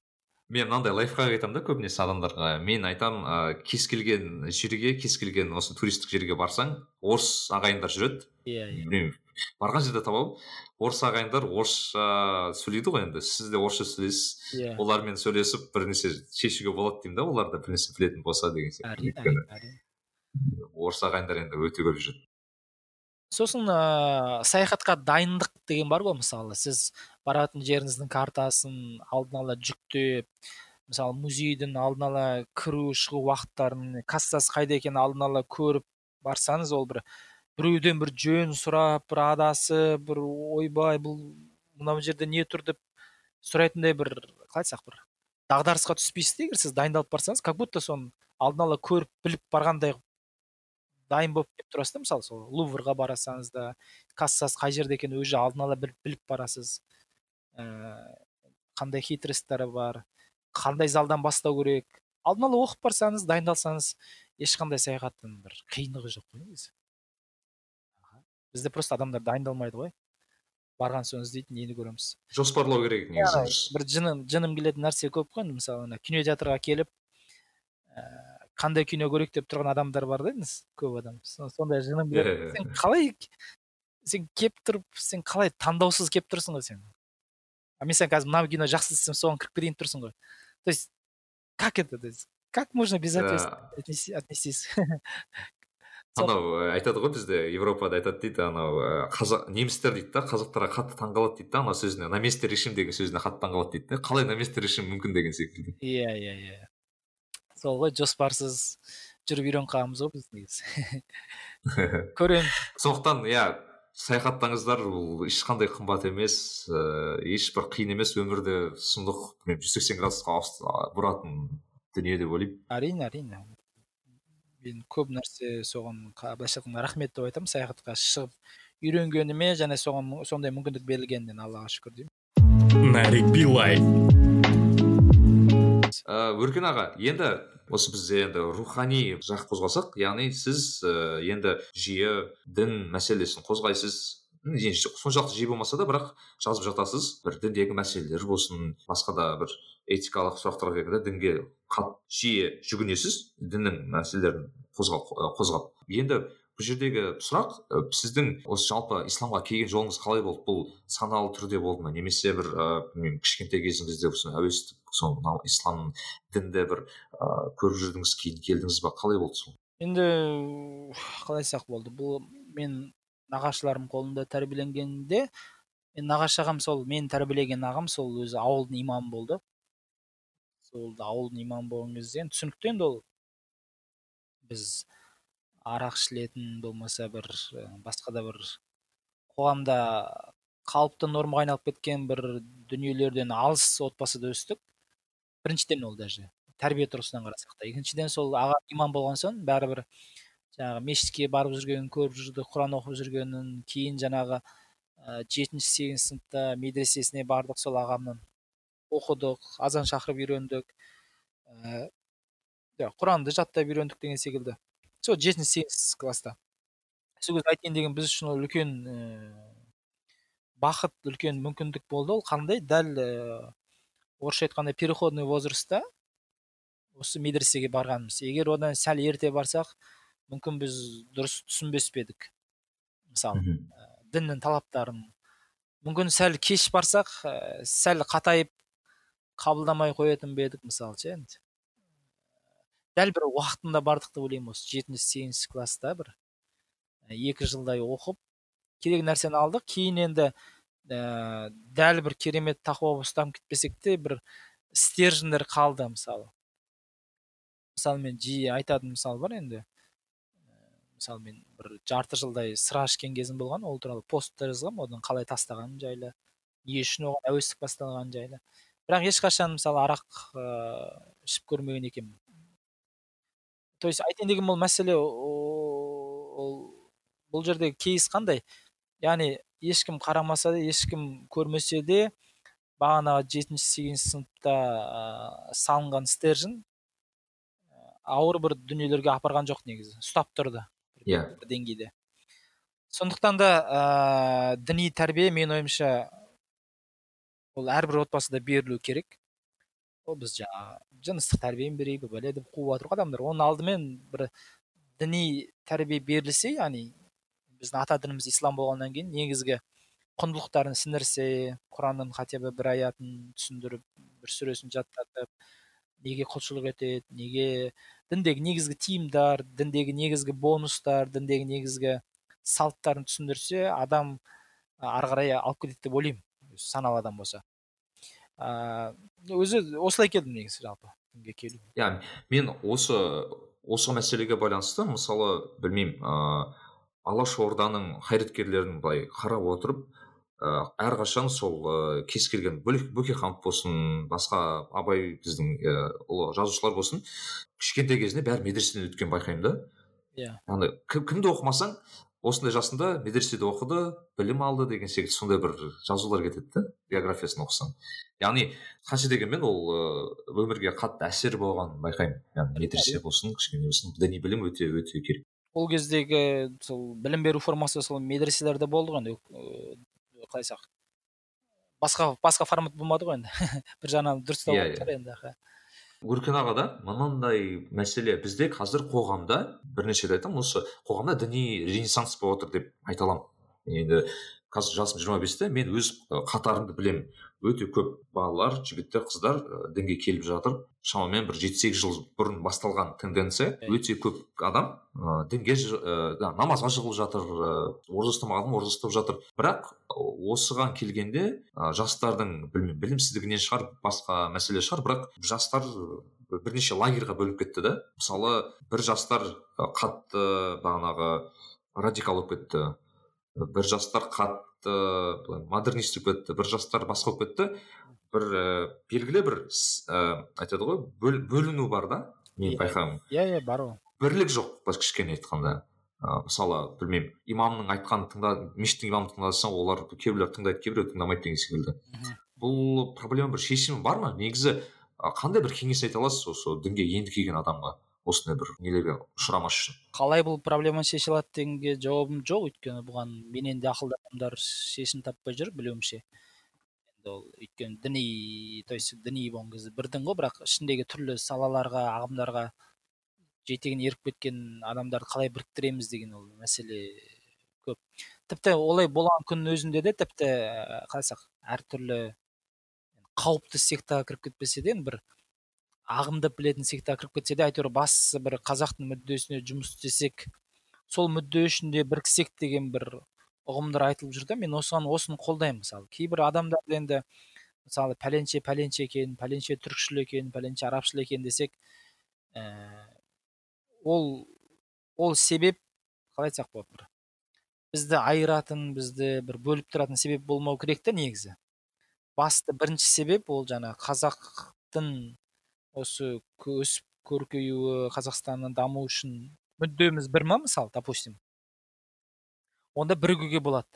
Мен мынандай лайфхак айтамын да көбінесе адамдарға мен айтамын ә, кез келген жерге кез келген осы туристік жерге барсаң орыс ағайындар жүреді. Иә иә. Білмеймін барған жерде табамын. Орыс ағайындар орысша сөйлейді ғой енді. Сіз де орысша сөйлейсіз. Иә. Олармен сөйлесіп бір нәрсе шешуге болады деймін да олар да бір нәрсе білетін болса деген сияқты. Әрине әрине орыс ағайындар енді өте көп жүреді. Сосын ыыы саяхатқа дайындық деген бар ғой мысалы. Сіз баратын жеріңіздің картасын алдын ала жүктеп мысалы музейдің алдын ала кіру шығу уақыттарын кассасы қайда екенін алдын ала көріп барсаңыз ол бір біреуден бір жөн сұрап бір адасып бір ойбай бұл мынау жерде не тұр деп сұрайтындай бір қалай айтсақ бір дағдарысқа түспейсіз де егер сіз дайындалып барсаңыз как будто соны алдын ала көріп біліп барғандай дайын болып келіп тұрасыз да мысалы сол луврға барасаңыз да кассасы қай жерде екенін уже алдын ала біліп, барасыз. Қандай хитросттары бар қандай залдан бастау керек. Алдын ала оқып барсаңыз дайындалсаңыз ешқандай саяхаттың бір қиындығы жоқ қой негізі. Бізде просто адамдар дайындалмайды ғой. Барған соң іздейді нені көреміз? Жоспарлау керек негізі. бір жыным жыным келетін нәрсе көп қой. Мысалы ана кинотеатрға келіп ә, қандай кино көрейік деп тұрған адамдар бар да көп адам. Сондай жыным келеді. Сен қалай сен кеп тұрып сен қалай таңдаусыз кеп тұрсың ғой сен? А мен саған қазір мына кино жақсы десем соған кіріп кетейін тұрсың ғой то есть как это то есть как можно безответственно отнестись? Анау айтады ғой бізде европада айтады дейді анау қазақ немістер дейді да қазақтарға қатты таңқалады дейді да ана сөзіне на месте решим деген сөзіне қатты таңқалады дейді да қалай на месте решим мүмкін деген секілді. Иә иә иә. Сол ғой жоспарсыз жүріп үйреніп қалғанбыз ғой біз негізі. Көремін сондықтан иә саяхаттаңыздар. Бұл ешқандай қымбат емес ыыы ешбір қиын емес өмірді сұмдық білмеймін жүз сексен градусқа бұратын дүние деп ойлаймын. әрине әрине. Мен көп нәрсе соған былайша айтқанда рахмет деп айтамын. Саяхатқа шығып үйренгеніме және соған сондай мүмкіндік берілгеніне аллаға шүкір деймін. Нарик билай өркен аға енді осы бізде енді рухани жақ қозғасақ яғни сіз ә, енді жиі дін мәселесін қозғайсыз. Соншалықты жиі болмаса да бірақ жазып жатасыз бір діндегі мәселелер болсын басқа да бір этикалық сұрақтар келгенде дінге қат жиі жүгінесіз діннің мәселелерін қозғап енді бұл жердегі сұрақ сіздің осы жалпы исламға келген жолыңыз қалай болды? Бұл саналы түрде болды ма? Немесе бір ыыы білмеймін кішкентай кезіңізде әуестік сол мынау ислам дінді бір ыыы көріп жүрдіңіз кейін келдіңіз ба қалай болды сол? Енді қалай айтсақ болды? Бұл мен нағашыларым қолында тәрбиеленгенде мен нағашы ағам сол мені тәрбиелеген ағам сол өзі ауылдың имамы болды. Сол ауылдың имамы болған кезде түсінікті енді ол. Біз арақ ішілетін болмаса бір басқа да бір қоғамда қалыпты нормаға айналып кеткен бір дүниелерден алыс отбасыда өстік. Біріншіден ол даже. Тәрбие тұрғысынан қарасақ та. Екіншіден сол аға имам болған соң бәрібір жаңағы мешітке барып жүргенін көріп жүрдік құран оқып жүргенін кейін жаңағы жетінші сегізінші сыныпта медресесіне бардық сол ағамның. Оқыдық азан шақырып үйрендік ііі құранды жаттап үйрендік деген секілді. Сол жетінші сегізінші класста. Сол кезде айтайын деген біз үшін ол үлкен ііі бақыт үлкен мүмкіндік болды. Ол қандай? Дәл ііі орысша айтқанда переходный возрастта осы медресеге барғанымыз егер одан сәл ерте барсақ мүмкін біз дұрыс түсінбес пе едік мысалы діннің талаптарын. Мүмкін сәл кеш барсақ сәл қатайып қабылдамай қоятын ба едік мысалы ше енді. Дәл бір уақытында бардық деп ойлаймын осы жетінші сегізінші класста бір. Екі жылдай оқып керек нәрсені алдық. Кейін енді ә, дәл бір керемет тақуа ұстанып кетпесек те бір стержендер қалды мысалы. Мысалы мен жиі айтатын мысал бар енді. Мысалы мен бір жарты жылдай сыра ішкен кезім болған ол туралы пост та жазғанмын одан қалай тастағаным жайлы не үшін оған әуестік басталғаны жайлы. Бірақ ешқашан мысалы арақ ыыы ішіп көрмеген екенмін. То есть айтайын деген бұл мәселе ол бұл жердегі кейс қандай? Яғни ешкім қарамаса да ешкім көрмесе де бағанағы жетінші сегізінші сыныпта ә, салынған стержен ауыр бір дүниелерге апарған жоқ негізі ұстап тұрды иә. yeah. деңгейде. Сондықтан да ә, діни тәрбие менің ойымша ол әрбір отбасыда берілу керек. Ол біз жаңағы жыныстық тәрбиені берейік бәле деп қуып жатыр ғой адамдар. Оның алдымен бір діни тәрбие берілсе яғни біздің ата дініміз ислам болғаннан кейін негізгі құндылықтарын сіңірсе құранның хотя бы бір аятын түсіндіріп бір сүресін жаттатып неге құлшылық етеді неге діндегі негізгі тиымдар діндегі негізгі бонустар діндегі негізгі салттарын түсіндірсе адам ары қарай алып кетеді деп ойлаймын. Саналы адам болса. Өзі осылай келдім негізі жалпы. Дінге келу иә мен осы осы мәселеге байланысты мысалы білмеймін ыыы алаш орданың қайраткерлерін былай қарап отырып ә, әрқашан сол ә, кез келген бөкейханов болсын басқа абай біздің ә, ұлы жазушылар болсын кішкентай кезінде бәрі медреседен өткенін байқаймын да. Иә. Яғни кімді оқымасаң осындай жасында медреседе оқыды білім алды деген секілді сондай бір жазулар кетеді да биографиясын оқысаң. Яғни қанша дегенмен ол өмірге қатты әсер болғанын байқаймын. Яғни медресе болсын кішкене болсын діни білім өте өте керек. Ол кездегі сол білім беру формасы сол медреселерде болды ғой енді қалай айтсақ басқа басқа формат болмады ғой енді. бір жағынан дұрыстау иә, yeah, енді өркен ағада мынандай мәселе. Бізде қазір қоғамда бірнеше рет айтамын осы қоғамда діни ренессанс болып отыр деп айта аламын. Енді қазір жасым жиырма бесте мен өз қатарымды білемін. Өте көп балалар жігіттер қыздар дінге келіп жатыр. Шамамен бір жеті сегіз жыл бұрын басталған тенденция. Өте көп адам ә, дінге ә, намазға жығылып жатыр ә, ораза ұстамаған адам ораза ұстап жатыр. Бірақ осыған келгенде ә, жастардың білмеймін білімсіздігінен шығар басқа мәселе шығар. Бірақ жастар бірнеше лагерьға бөлініп кетті да мысалы бір жастар қатты бағанағы радикал болып кетті. Бір жастар қатты былай модернист болып кетті бір жастар басқа болып кетті. Бір ә, белгілі бір ә, айтады ғой бөл, бөліну бар да мен байқаймын. иә иә бар ол. Бірлік жоқ былайша кішкене айтқанда. Ә, мысалы білмеймін имамның айтқанын тыңда мешіттің имамын тыңдасаң олар кейбіреулер тыңдайды кейбіреулер тыңдамайды деген секілді. Бұл проблема бір шешімі бар ма? Негізі қандай бір кеңес айта аласыз осы дінге енді келген адамға? Осындай бір нелерге ұшырамас үшін. Қалай бұл проблема алады дегенге жауабым жоқ. Өйткені бұған менен де ақылды адамдар шешім таппай жүр білуімше енді ол өйткені діни то есть діни болған кезде бір дін ғой бірақ ішіндегі түрлі салаларға ағымдарға жетегін еріп кеткен адамдарды қалай біріктіреміз деген ол мәселе көп. Тіпті олай болған күннің өзінде де тіпті ә, қалай айтсақ әртүрлі қауіпті сектаға кіріп кетпесе де бір ағымды білетін сектаға кіріп кетсе де әйтеуір бастысы бір қазақтың мүддесіне жұмыс істесек сол мүдде үшін де біріксек деген бір ұғымдар айтылып жүр да мен осыған осыны қолдаймын мысалы. Кейбір адамдар енді мысалы пәленше пәленше екен пәленше түркшіл екен пәленше арабшыл екен десек ә, ол ол себеп қалай айтсақ болады бір бізді айыратын бізді бір бөліп тұратын себеп болмау керек та негізі. Басты бірінші себеп ол жаңа қазақтың осы өсіп көркеюі қазақстанның дамуы үшін мүддеміз бір ма мысалы допустим? Онда бірігуге болады.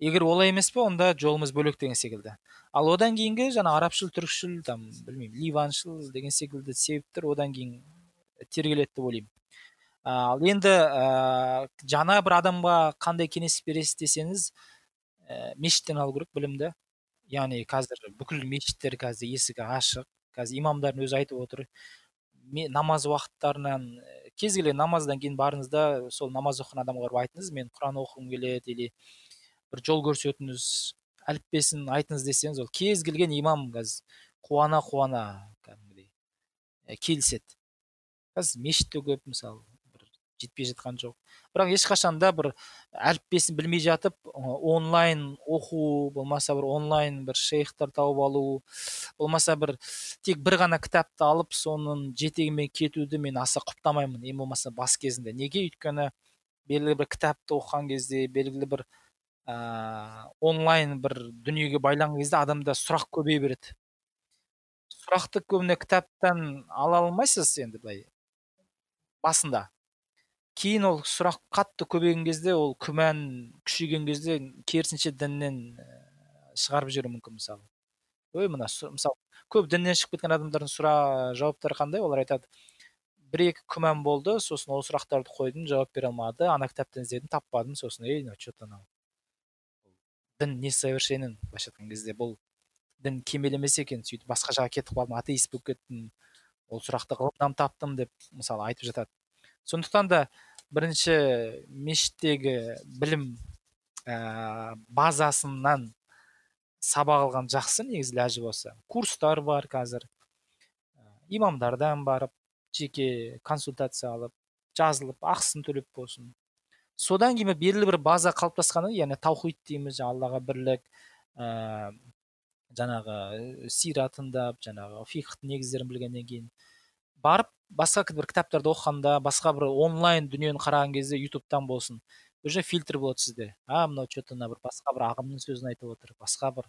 Егер олай емес па онда жолымыз бөлек деген секілді. Ал одан кейінгі жаңа арабшыл түркшіл там білмеймін ливаншыл деген секілді себептер одан кейін тергеледі деп ойлаймын. Ал енді ә, жаңа бір адамға қандай кеңес бересіз десеңіз ә, мешіттен алу керек білімді. Яғни қазір бүкіл мешіттер қазір есігі ашық. Қазір имамдардың өзі айтып отыр. Мен намаз уақыттарынан э, кез келген намаздан кейін барыңыз да сол намаз оқыған адамға барып айтыңыз мен құран оқығым келеді или бір жол көрсетіңіз әліппесін айтыңыз десеңіз ол кез келген имам қазір қуана қуана кәдімгідей э, келіседі. Қазір мешіт те көп мысалы. Жетпей жатқан жоқ. Бірақ ешқашан да бір әліппесін білмей жатып онлайн оқу болмаса бір онлайн бір шейхтар тауып алу болмаса бір тек бір ғана кітапты алып соның жетегімен кетуді мен аса құптамаймын ең болмаса бас кезінде. Неге? Өйткені белгілі бір кітапты оқыған кезде белгілі бір ә, онлайн бір дүниеге байланған кезде адамда сұрақ көбейе береді. Сұрақты көбіне кітаптан ала алмайсыз енді былай басында? Кейін ол сұрақ қатты көбейген кезде ол күмән күшейген кезде керісінше діннен ә, шығарып жіберуі мүмкін мысалы. Ой мына мысалы көп діннен шығып кеткен адамдардың сұра жауаптары қандай? Олар айтады бір екі күмән болды сосын ол сұрақтарды қойдым жауап бере алмады ана кітаптан іздедім таппадым сосын ей мынау че то анау дін несовершенен былайша айтқан кезде бұл дін кемел емес екен сөйтіп басқа жаққа кетіп қалдым атеист болып кеттім ол сұрақты ғылымнан таптым деп мысалы айтып жатады. Сондықтан да бірінші мешіттегі білім ә, базасынан сабақ алған жақсы негізі ләжі болса. Курстар бар қазір. Ә, имамдардан барып жеке консультация алып жазылып ақысын төлеп болсын. Содан кейін белгілі бір база қалыптасқаннан яғни таухид дейміз аллаға бірлік ә, жаңағы сират тыңдап жаңағы фихтың негіздерін білгеннен кейін барып басқа бір кітаптарды оқығанда басқа бір онлайн дүниені қараған кезде ютубтан болсын. уже фильтр болады сізде. А мынау че то мына бір басқа бір ағымның сөзін айтып отыр басқа бір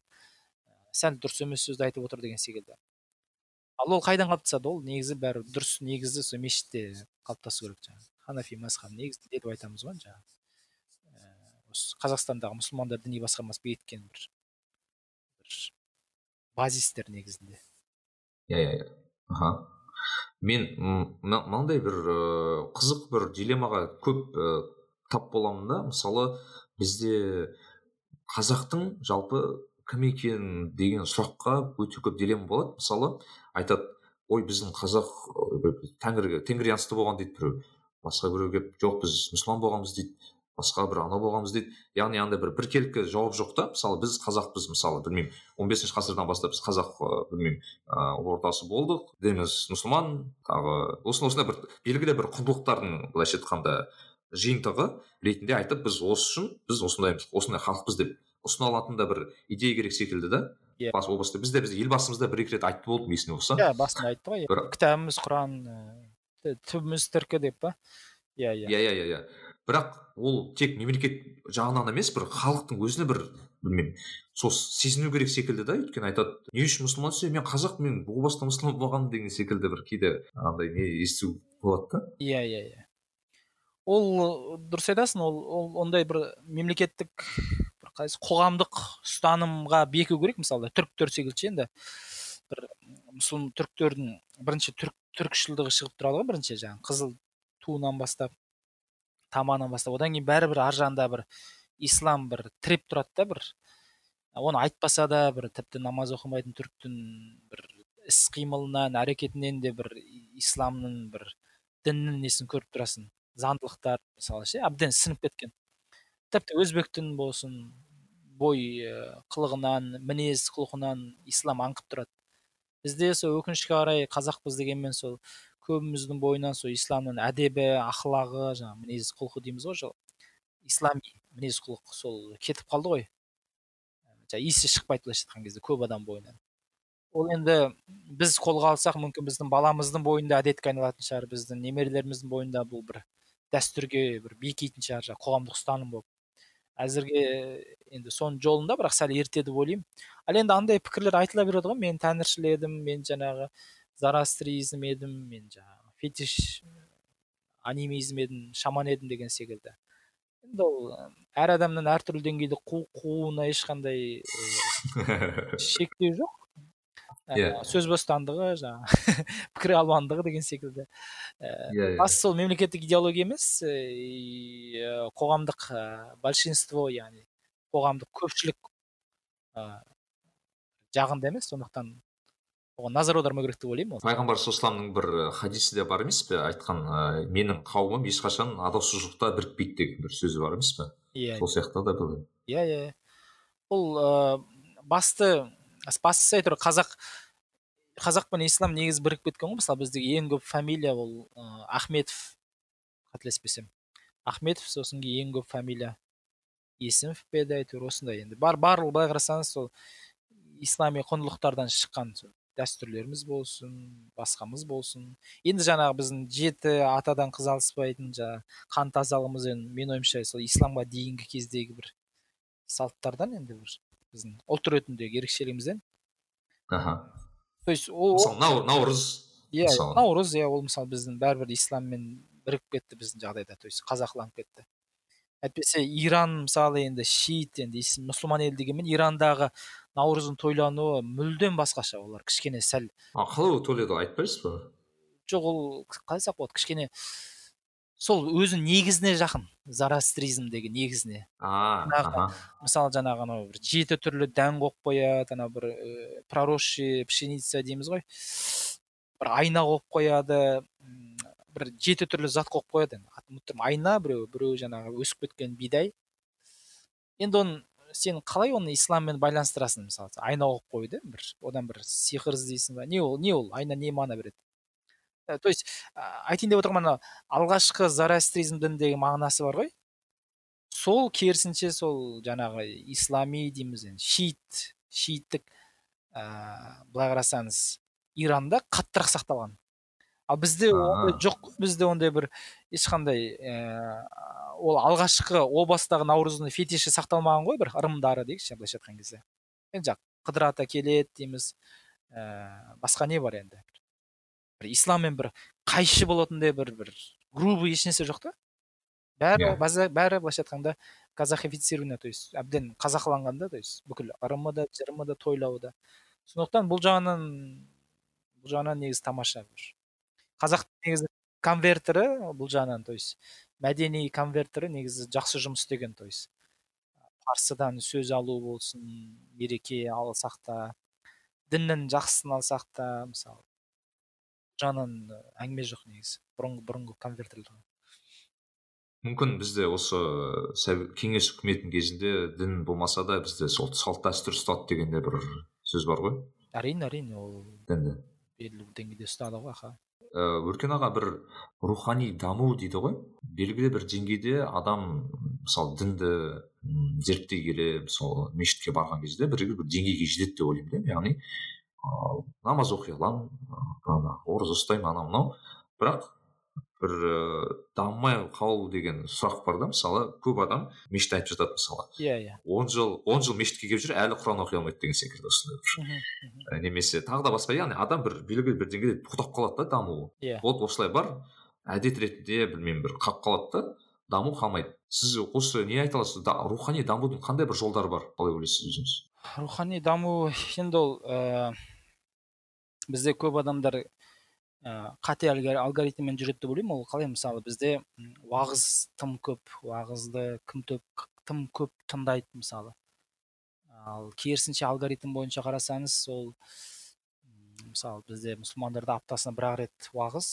ә, сәл дұрыс емес сөзді айтып отыр деген секілді. Ал ол қайдан қалыптасады ол? Негізі бәрі дұрыс негізі сол мешітте қалыптасу керек жаңағы. Ханафи мазхабы негізінде деп айтамыз ғой жаңағы. Ә, осы қазақстандағы мұсылмандар діни басқармасы бекіткен бір бір базистер негізінде. Иә иә иә. Аха. Мен мынандай бір ыыы, қызық бір дилеммаға көп ы, тап боламын да. Мысалы бізде қазақтың жалпы кім екен деген сұраққа өте көп дилемма болады. Мысалы айтады ой біздің қазақ тәңірге тенгрианство болған дейді біреу. Басқа біреу келіп жоқ біз мұсылман болғанбыз дейді. Басқа бір анау болғанбыз дейді. Яғни андай бір біркелкі жауап жоқ та. Мысалы біз қазақпыз мысалы білмеймін. он бесінші ғасырдан бастап біз қазақ ы, білмеймін ыыы ортасы болдық. Дініміз мұсылман тағы осындай осындай бір белгілі бір құндылықтардың былайша айтқанда жиынтығы ретінде айтып біз осы үшін біз осындаймыз осындай халықпыз деп ұсына алатын да бір идея керек секілді да. Иә. бас баста бізде бізде елбасымыз да бір екі рет айтты болды есіңде болса иә басында айтты ғой. Кітабымыз құран түбіміз түркі деп па? Иә иә. Иә иә иә иә. Бірақ ол тек мемлекет жағынан емес бір халықтың өзіне бір білмеймін сол сезіну керек секілді да өйткені айтады не үшін мұсылмансың мен қазақпын мен о баста мұсылман болғанмын деген секілді бір кейде андай не есту болады да. Иә иә иә. Ол дұрыс айтасың ол, ол ондай бір мемлекеттік бір қайсы қоғамдық ұстанымға беку керек мысалы түріктер секілді ше енді. Бір мұсылман түріктердің бірінші түрк түркішілдігі шығып тұрады ғой бірінші жаңағы қызыл туынан бастап. Таманынан бастап одан кейін бәрібір ар жағында бір ислам бір тіреп тұрады да бір. Оны айтпаса да бір тіпті намаз оқымайтын түріктің бір іс қимылынан әрекетінен де бір исламның бір діннің несін көріп тұрасың? Заңдылықтар мысалы ше әбден сіңіп кеткен. Тіпті өзбектің болсын бой қылығынан мінез құлқынан ислам аңқып тұрады. Бізде сол өкінішке қарай қазақпыз дегенмен сол көбіміздің бойынан сол исламның әдебі ақылағы жаңағы мінез құлқы дейміз ғой ислами мінез құлық сол кетіп қалды ғой. Жаңағы иісі шықпайды былайша айтқан кезде көп адам бойынан. Ол енді біз қолға алсақ мүмкін біздің баламыздың бойында әдетке айналатын шығар біздің немерелеріміздің бойында бұл бір дәстүрге бір бекитін шығар жаңағы қоғамдық ұстаным болып. Әзірге енді соның жолында бірақ сәл ерте деп ойлаймын. Ал енді андай пікірлер айтыла береді ғой. Мен тәңіршіл едім мен жаңағы зарастризм едім мен жаңағы фетиш анимизм едім шаман едім деген секілді. Енді ол әр адамның әртүрлі деңгейде қу қууына ешқандай шектеу жоқ. Иә. сөз бостандығы жаңағы пікір алуандығы деген секілді. Иә бастысы сол мемлекеттік идеология емес қоғамдық большинство яғни қоғамдық көпшілік жағында емес. Сондықтан оған назар аудармау керек деп ойлаймын пайғамбар саллаллаху бір хадисі де бар емес пе? Айтқан менің қауымым ешқашан адасушылықта бірікпейді деген бір сөзі бар емес пе? Иә. Сол сияқты да бұл иә иә бұл басты бастысы әйтеуір қазақ қазақ пен ислам негізі бірігіп кеткен ғой. Мысалы біздегі ең көп фамилия ол ә, ахметов қателеспесем. Ахметов сосын ең көп фамилия есімов пе еді әйтеуір осындай енді. Бар барлығы былай қарасаңыз сол ислами құндылықтардан шыққан дәстүрлеріміз болсын басқамыз болсын. Енді жаңағы біздің жеті атадан қыз алыспайтын жаңағы қан тазалығымыз енді менің ойымша сол исламға дейінгі кездегі бір салттардан енді бір біздің ұлт ретіндегі ерекшелігімізден. Аха. То есть ол мысалы наурыз иә наурыз иә ол мысалы біздің бәрібір исламмен бірігіп кетті біздің жағдайда то есть қазақыланып кетті. Әйтпесе иран мысалы енді шиит енді мұсылман ел дегенмен ирандағы наурыздың тойлануы мүлдем басқаша олар кішкене сәл а қалай тойлайды айтпайсыз ба жоқ ол қалай айтсақ болады кішкене сол өзі негізіне жақын зарастризмдегі негізіне а мысалы жаңағы анау бір жеті түрлі дән қойып қояды анау бір ә, проросший пшеница дейміз ғой бір айна қойып қояды бір жеті түрлі зат қойып қояды енді айна біреу біреу жаңағы өсіп кеткен бидай. Енді оны сен қалай оны исламмен байланыстырасың мысалы? Айна қойып қойды бір одан бір сиқыр іздейсің ба? Не ол не ол? Айна не мағына береді Э, то есть айтайын деп отырғаным ана алғашқы зарастризм дініндегі мағынасы бар ғой. Сол керісінше сол жаңағы ислами дейміз енді шиит шииттік ә, былай қарасаңыз иранда қаттырақ сақталған. Ал бізде ондай жоқ бізде ондай бір ешқандай ә, ол алғашқы о бастағы наурыздың фетиші сақталмаған ғой бір ырымдары дейікші былайша айтқан кезде енді жаңағы қыдыр ата келеді дейміз ә, басқа не бар енді бір исламмен бір қайшы болатындай бір бір грубый ешнәрсе жоқ та бәрі yeah. Иә. бәрі былайша айтқанда казахифицирование то есть әбден қазақыланған да то есть бүкіл ырымы да жырымы да тойлауы да сондықтан бұл жағынан бұл жағынан негізі тамаша бір қазақ негізі конвертері бұл жағынан то есть мәдени конвертері негізі жақсы жұмыс істеген то есть парсыдан сөз алу болсын мереке алсақ та діннің жақсысын алсақ та мысалы жағынан әңгіме жоқ негізі бұрынғы бұрынғы конвертерлер мүмкін бізде осы кеңес үкіметінің кезінде дін болмаса да бізде сол салт дәстүр ұстады деген де бір сөз бар ғой. әрине әрине ол дінді. белгілі бір деңгейде ұстады ғой аха. Өркен аға бір рухани даму дейді ғой. Белгілі бір деңгейде адам мысалы дінді зерттей келе мысалы мешітке барған кезде белгілі бір деңгейге жетеді деп ойлаймын да. Яғни намаз оқи аламын ораза ұстаймын анау мынау. Бірақ бір ыыы дамымай қалу деген сұрақ бар да мысалы көп адам мешітте айтып жатады мысалы. Иә иә. он жыл он жыл мешітке келіп жүр әлі құран оқи алмайды деген секілді осындай бір. Ә, немесе тағы да басқа яғни адам бір белгілі бір деңгейде тоқтап қалады да дамуы. Иә. Вот осылай бар әдет ретінде білмеймін бір қалып қалады да даму қалмайды. Сіз осы не айта аласыз? Да, рухани дамудың қандай бір жолдары бар қалай ойлайсыз өзіңіз? Рухани даму енді ол ә, бізде көп адамдар ә, қате алгоритммен жүреді деп ойлаймын. Ол қалай? Мысалы бізде уағыз тым көп уағызды кім төп тым көп тыңдайды мысалы. Ал керісінше алгоритм бойынша қарасаңыз ол мысалы бізде мұсылмандарда аптасына бір ақ рет уағыз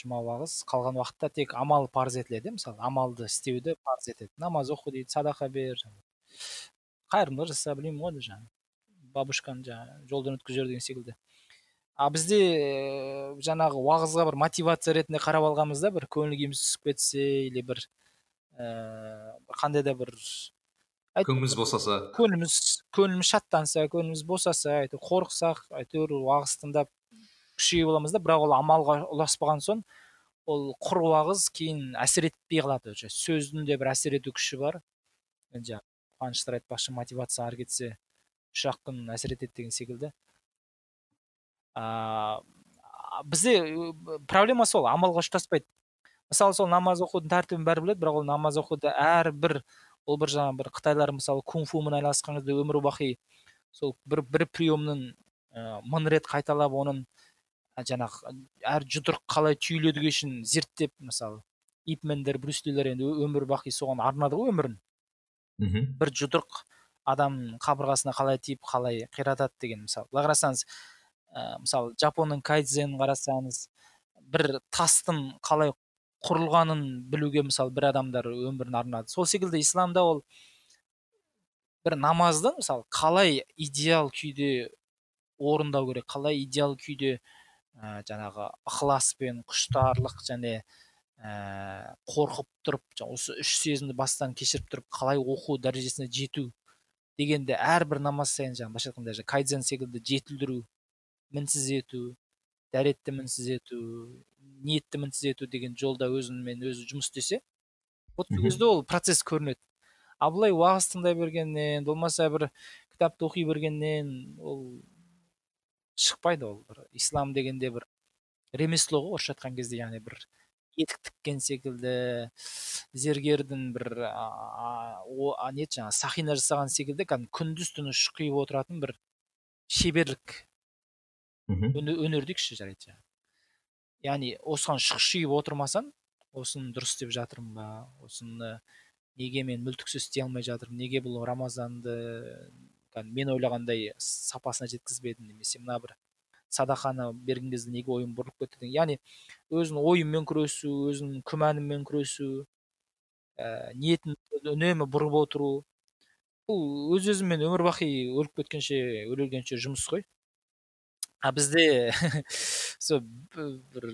жұма уағыз қалған уақытта тек амал парыз етіледі мысалы амалды істеуді парыз етеді. Намаз оқы дейді садақа бер қайырымдылық жаса білмеймін ғой жаңағы. Бабушканы жаңағы жолдан өткізер деген секілді. А бізде жаңағы уағызға бір мотивация ретінде қарап алғанбыз да бір көңіл күйіміз түсіп кетсе или бір ііі қандай да бір көңіліміз босаса. көңіліміз көңіліміз шаттанса көңіліміз босаса әйтеуір қорықсақ әйтеуір уағыз тыңдап күшейіп аламыз да бірақ ол амалға ұласпаған соң ол құр уағыз кейін әсер етпей қалады уже. Сөздің де бір әсер ету күші бар. Жаңағы қуаныштар айтпақшы мотивация ары кетсе үш ақ күн әсер етеді деген секілді. А бізде проблема сол амалға ұштаспайды. Мысалы сол намаз оқудың тәртібін бәрі біледі бірақ ол намаз оқуды әрбір ол бір жаңағы бір қытайлар мысалы кунг-фумен айналысқан кезде өмір бақи сол бір бір приемнің мың рет қайталап оның жаңағы әр жұдырық қалай түйіледі үшін зерттеп мысалы ипмендер брюслилер енді өмір бақи соған арнады ғой өмірін. Мхм. Бір жұдырық адам қабырғасына қалай тиіп қалай қиратады деген мысалы. Былай қарасаңыз ә, мысалы жапонның кайдзенін қарасаңыз бір тастың қалай құрылғанын білуге мысалы бір адамдар өмірін арнады. Сол секілді исламда ол бір намазды мысалы қалай идеал күйде орындау керек қалай идеал күйде ә, жаңағы ықыласпен құштарлық және ә, қорқып тұрып осы үш сезімді бастан кешіріп тұрып қалай оқу дәрежесіне жету дегенде әрбір намаз сайын жаңағы былайша айтқанда кайдзен секілді жетілдіру мінсіз ету дәретті мінсіз ету ниетті мінсіз ету деген жолда өзімен өзі жұмыс істесе вот сол кезде ол процесс көрінеді. Ал былай уағыз тыңдай бергеннен болмаса бір кітапты оқи бергеннен ол шықпайды ол бір ислам дегенде бір ремесло ғой орысша айтқан кезде яғни бір етік тіккен секілді зергердің бір не еді жаңағы сақина жасаған секілді кәдімгі күндіз түні шұқиып отыратын бір шеберлік өнер дейікші жарайды яғни осыған шұқшиып отырмасаң осыны дұрыс істеп жатырмын ба осыны неге мен мүлтіксіз істей алмай жатырмын неге бұл рамазанды мен ойлағандай сапасына жеткізбедім немесе мына бір садақаны берген кезде неге ойым бұрылып кетті деген. Яғни өзінің ойымен күресу өзінің күмәнімен күресу ә, ниетін үнемі бұрып отыру. Бұл өз өзімен өмір бақи өліп кеткенше өлгенше жұмыс қой. А бізде сол бір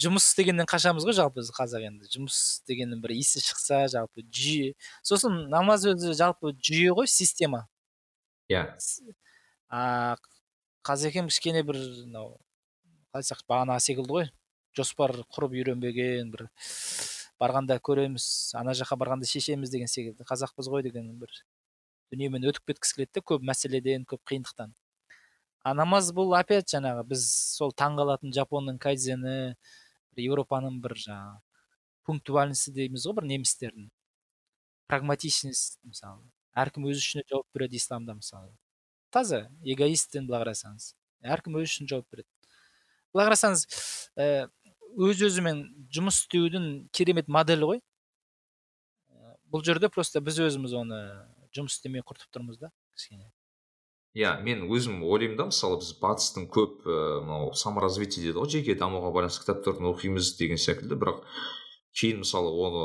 жұмыс дегеннен қашамыз ғой жалпы біз қазақ енді. Жұмыс дегеннің бір иісі шықса жалпы жүйе. Сосын намаз өзі жалпы жүйе ғой система. Иә. А қазекем кішкене бір мынау қалай айтсақ бағанағы секілді ғой. Жоспар құрып үйренбеген бір барғанда көреміз ана жаққа барғанда шешеміз деген секілді. Қазақпыз ғой деген бір дүниемен өтіп кеткісі келеді көп мәселеден көп қиындықтан. А намаз бұл опять жаңағы біз сол таңғалатын жапонның кайдзені еуропаның бір жаңағы пунктуальности дейміз ғой бір немістердің. Прагматичность мысалы. Әркім өзі үшін жауап береді исламда мысалы. Таза эгоистпін былай қарасаңыз. Әркім өзі үшін жауап береді. Былай қарасаңыз ә, өз өзімен жұмыс істеудің керемет моделі ғой. Ә, бұл жерде просто біз өзіміз оны жұмыс істемей құртып тұрмыз да кішкене. Иә мен өзім ойлаймын да мысалы біз батыстың көп мынау ә, саморазвитие дейді ғой жеке дамуға байланысты кітаптарын оқимыз деген секілді. Бірақ кейін мысалы оны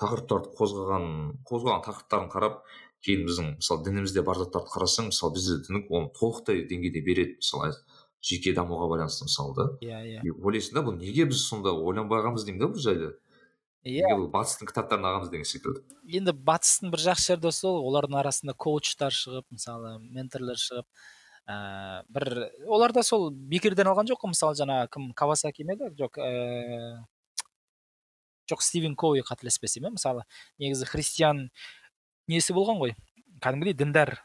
тақырыптарды қозғаған қозғаған тақырыптарын қарап кейін біздің мысалы дінімізде бар заттарды қарасаң мысалы бізде дін оны толықтай деңгейде береді мысалы жеке дамуға байланысты мысалы да. Иә иә. Ойлайсың да бұл неге біз сонда ойланбай қалғанбыз деймін да бұл жайлы? Иә. батыстың кітаптарын алғанбыз деген секілді енді батыстың бір жақсы жері де сол олардың арасында коучтар шығып мысалы менторлар шығып ә, бір олар да сол бекерден алған жоқ қой мысалы жаңағы кім кавасаки ма еді? Жоқ ә, жоқ стивен коуи қателеспесем иә. Мысалы негізі христиан несі болған ғой? Кәдімгідей діндар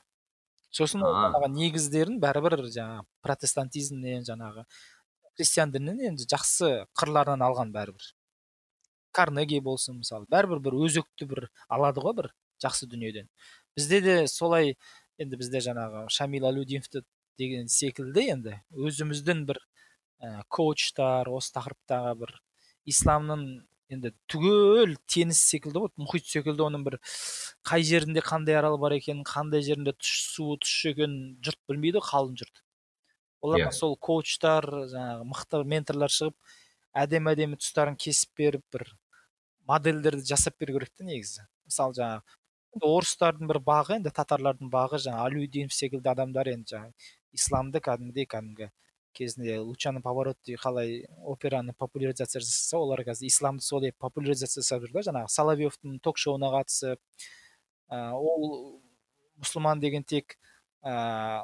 сосын жаңағы негіздерін бәрібір жаңағы протестантизмнен жаңағы христиан дінінен енді жақсы қырларынан алған бәрібір. Карнеги болсын мысалы бәрібір бір өзекті бір алады ғой бір жақсы дүниеден бізде де солай енді бізде жаңағы шамил алюдиновті деген секілді енді өзіміздің бір ә, коучтар осы тақырыптағы бір исламның енді түгел теңіз секілді ғой мұхит секілді оның бір қай жерінде қандай арал бар екенін қандай жерінде тұщы суы тұщы екенін жұрт білмейді қалың жұрт оларға yeah. Иә. сол коучтар жаңағы мықты менторлар шығып әдемі әдемі тұстарын кесіп беріп бір модельдерді жасап беру керек та негізі. Мысалы жаңағы орыстардың бір бағы енді татарлардың бағы жаңағы алюдинов секілді адамдар енді жаңағы исламды кәдімгідей кәдімгі кезінде лучано поворотти қалай операны популяризация жасаса олар қазір исламды солай популяризация жасап жүр да жаңағы соловьевтің ток шоуына қатысып ә, ол мұсылман деген тек ә,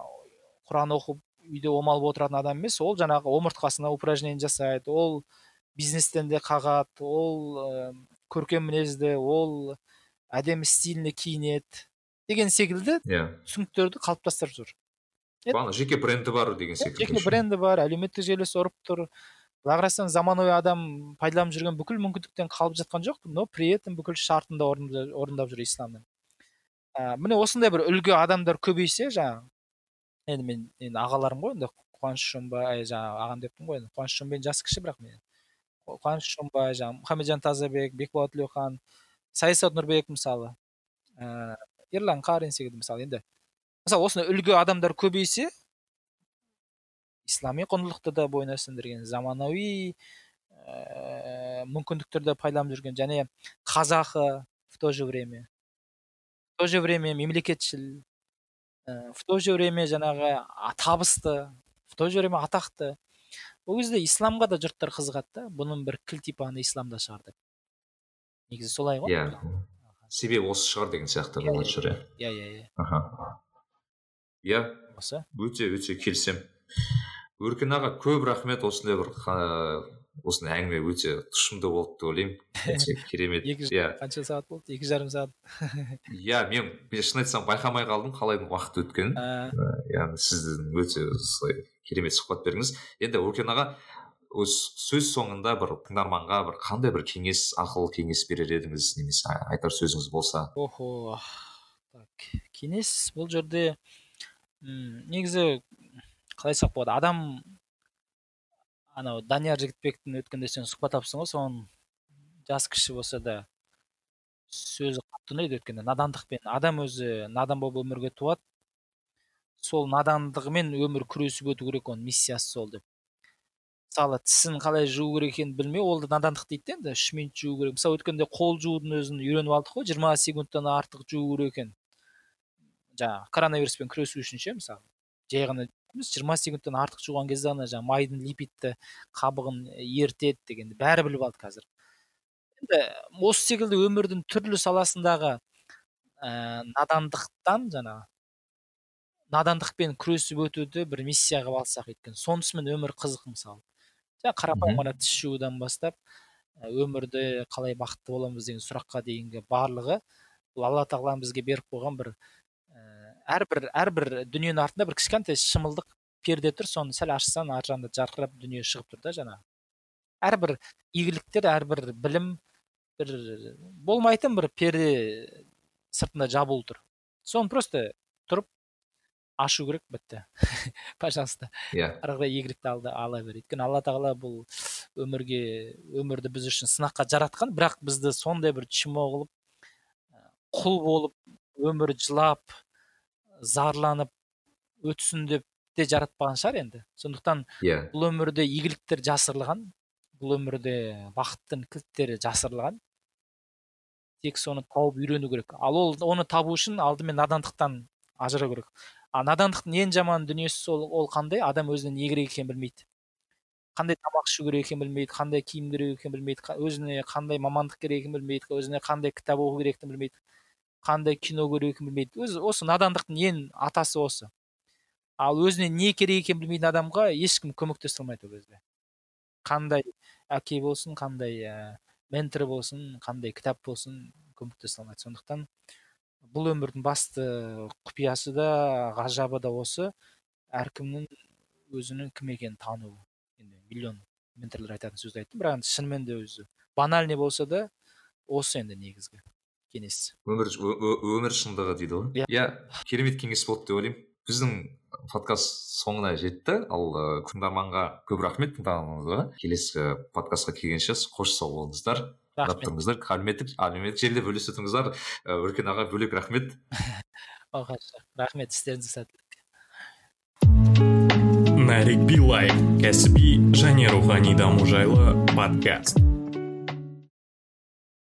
құран оқып үйде омалып отыратын адам емес ол жаңағы омыртқасына упражнение жасайды ол бизнестен де қағады ол ә, көркем мінезді ол әдемі стильный киінеді деген секілді иә. yeah. түсініктерді қалыптастырып жүр. Бағана жеке бренді бар деген секілді жеке бренді бар әлеуметтік желісі ұрып тұр. Былай қарасаң заманауи адам пайдаланып жүрген бүкіл мүмкіндіктен қалып жатқан жоқ но при этом бүкіл шартын да орындап жүр исламның. Ә, міне осындай бір үлгі адамдар көбейсе жаңағы енді мен енді ағаларым ғой енді қуаныш шонбай жаңағы ағам деппін ғой енді қуаныш шонбай жасы кіші бірақ мен қуаныш шонбай жаңағы мұхамеджан тазабек бекболат тілеухан саясат нұрбек мысалы. Ә, ерлан қарин секілді мысалы енді. Мысалы осындай үлгі адамдар көбейсе ислами құндылықты да бойына сіңдірген заманауи ә, мүмкіндіктерді пайдаланып жүрген. Және қазақы в то же время. В то же время мемлекетшіл ә, в то же время жаңағы табысты в то же время атақты. Ол кезде исламға да жұрттар қызығады да. Бұның бір кілтипаны исламда шығар деп. Негізі солай ғой. Иә. Себебі осы шығар деген сияқты иә иә. иә. Иә иә осы өте өте келісемін. Өркен аға көп рахмет осындай бір осындай әңгіме өте тұшымды болды деп ойлаймын. Керемет. Иә. қанша сағат болды? Екі жарым сағат. Иә мен мен шын айтсам байқамай қалдым қалай уақыт өткенін яғни сіздің өте осылай керемет сұхбат бердіңіз. Енді өркен аға сөз соңында бір тыңдарманға бір қандай бір кеңес ақыл кеңес берер едіңіз? Немесе айтар сөзіңіз болса? Охо так кеңес бұл жерде негізі қалай айтсақ болады? Адам анау данияр жігітбектің өткенде сен сұхбат алыпсың ғой соның жасы кіші болса да сөзі қатты ұнайды өйткені надандықпен. Адам өзі надан болып өмірге туады. Сол надандығымен өмір күресіп өту керек оның миссиясы сол деп. Мысалы тісін қалай жуу керек екенін білмеу ол да надандық дейді да енді үш минут жуу керек. Мысалы өткенде қол жуудың өзін үйреніп алдық қой жиырма секундтан артық жуу керек екен. Жаңағы коронавируспен күресу үшін ше мысалы. Жай ғана жиырма секундтан артық жуған кезде ғана жаңағы майдың липидті қабығын ерітеді дегенді бәрі біліп алды қазір. Енді осы секілді өмірдің түрлі саласындағы ә, надандықтан жаңағы надандықпен күресіп өтуді бір миссия қылып алсақ өйткені сонысымен өмір қызық мысалы жаңағы қарапайым ғана тіс жуудан бастап өмірде қалай бақытты боламыз деген сұраққа дейінгі барлығы бұл алла тағаланың бізге беріп қойған бір әрбір әрбір дүниенің артында бір кішкентай шымылдық перде тұр соны сәл ашсаң ар жағында жарқырап дүние шығып тұр да жаңағы. Әрбір игіліктер әрбір білім бір болмайтын бір перде сыртында жабулы тұр. Соны просто тұрып ашу керек бітті. Пожалуйста. Иә. Ары қарай игілікті алды ала бер. Өйткені алла тағала бұл өмірге өмірді біз үшін сынаққа жаратқан бірақ бізді сондай бір чмо қылып құл болып өмір жылап зарланып өтсін деп те жаратпаған шығар енді сондықтан иә yeah. бұл өмірде игіліктер жасырылған бұл өмірде бақыттың кілттері жасырылған тек соны тауып үйрену керек ал ол оны табу үшін алдымен надандықтан ажырау керек а надандықтың ең жаман дүниесі сол ол қандай адам өзіне не керек екенін білмейді қандай тамақ ішу керек екенін білмейді қандай киім керек екенін білмейді өзіне қандай мамандық керек екенін білмейді өзіне қандай кітап оқу керектігін білмейді қандай кино көру екенін білмейді. Өзі осы надандықтың ең атасы осы. Ал өзіне не керек екенін білмейтін адамға ешкім көмектесе алмайды ол кезде. Қандай әке болсын қандай ә, ментор болсын қандай кітап болсын көмектесе алмайды. Сондықтан бұл өмірдің басты құпиясы да ғажабы да осы. Әркімнің өзінің кім екенін тануы енді миллион менторлар айтатын сөзді айттым бірақ енді шынымен де өзі банальный болса да осы енді негізгі. Кеңес. Өмір өмір шындығы дейді ғой. Иә. Керемет кеңес болды деп ойлаймын. Біздің подкаст соңына жетті. Ал тыңдарманға көп рахмет тыңдағаныңызға. Келесі подкастқа келгенше қош сау болыңыздар. Рахмет. Тұрыңыздар. Әлеуметтік әлеуметтік желіде бөлісе тұрыңыздар өркен аға бөлек рахмет. Рахмет. Істеріңізге сәттілік. Нарик билай кәсіби және рухани даму жайлы подкаст.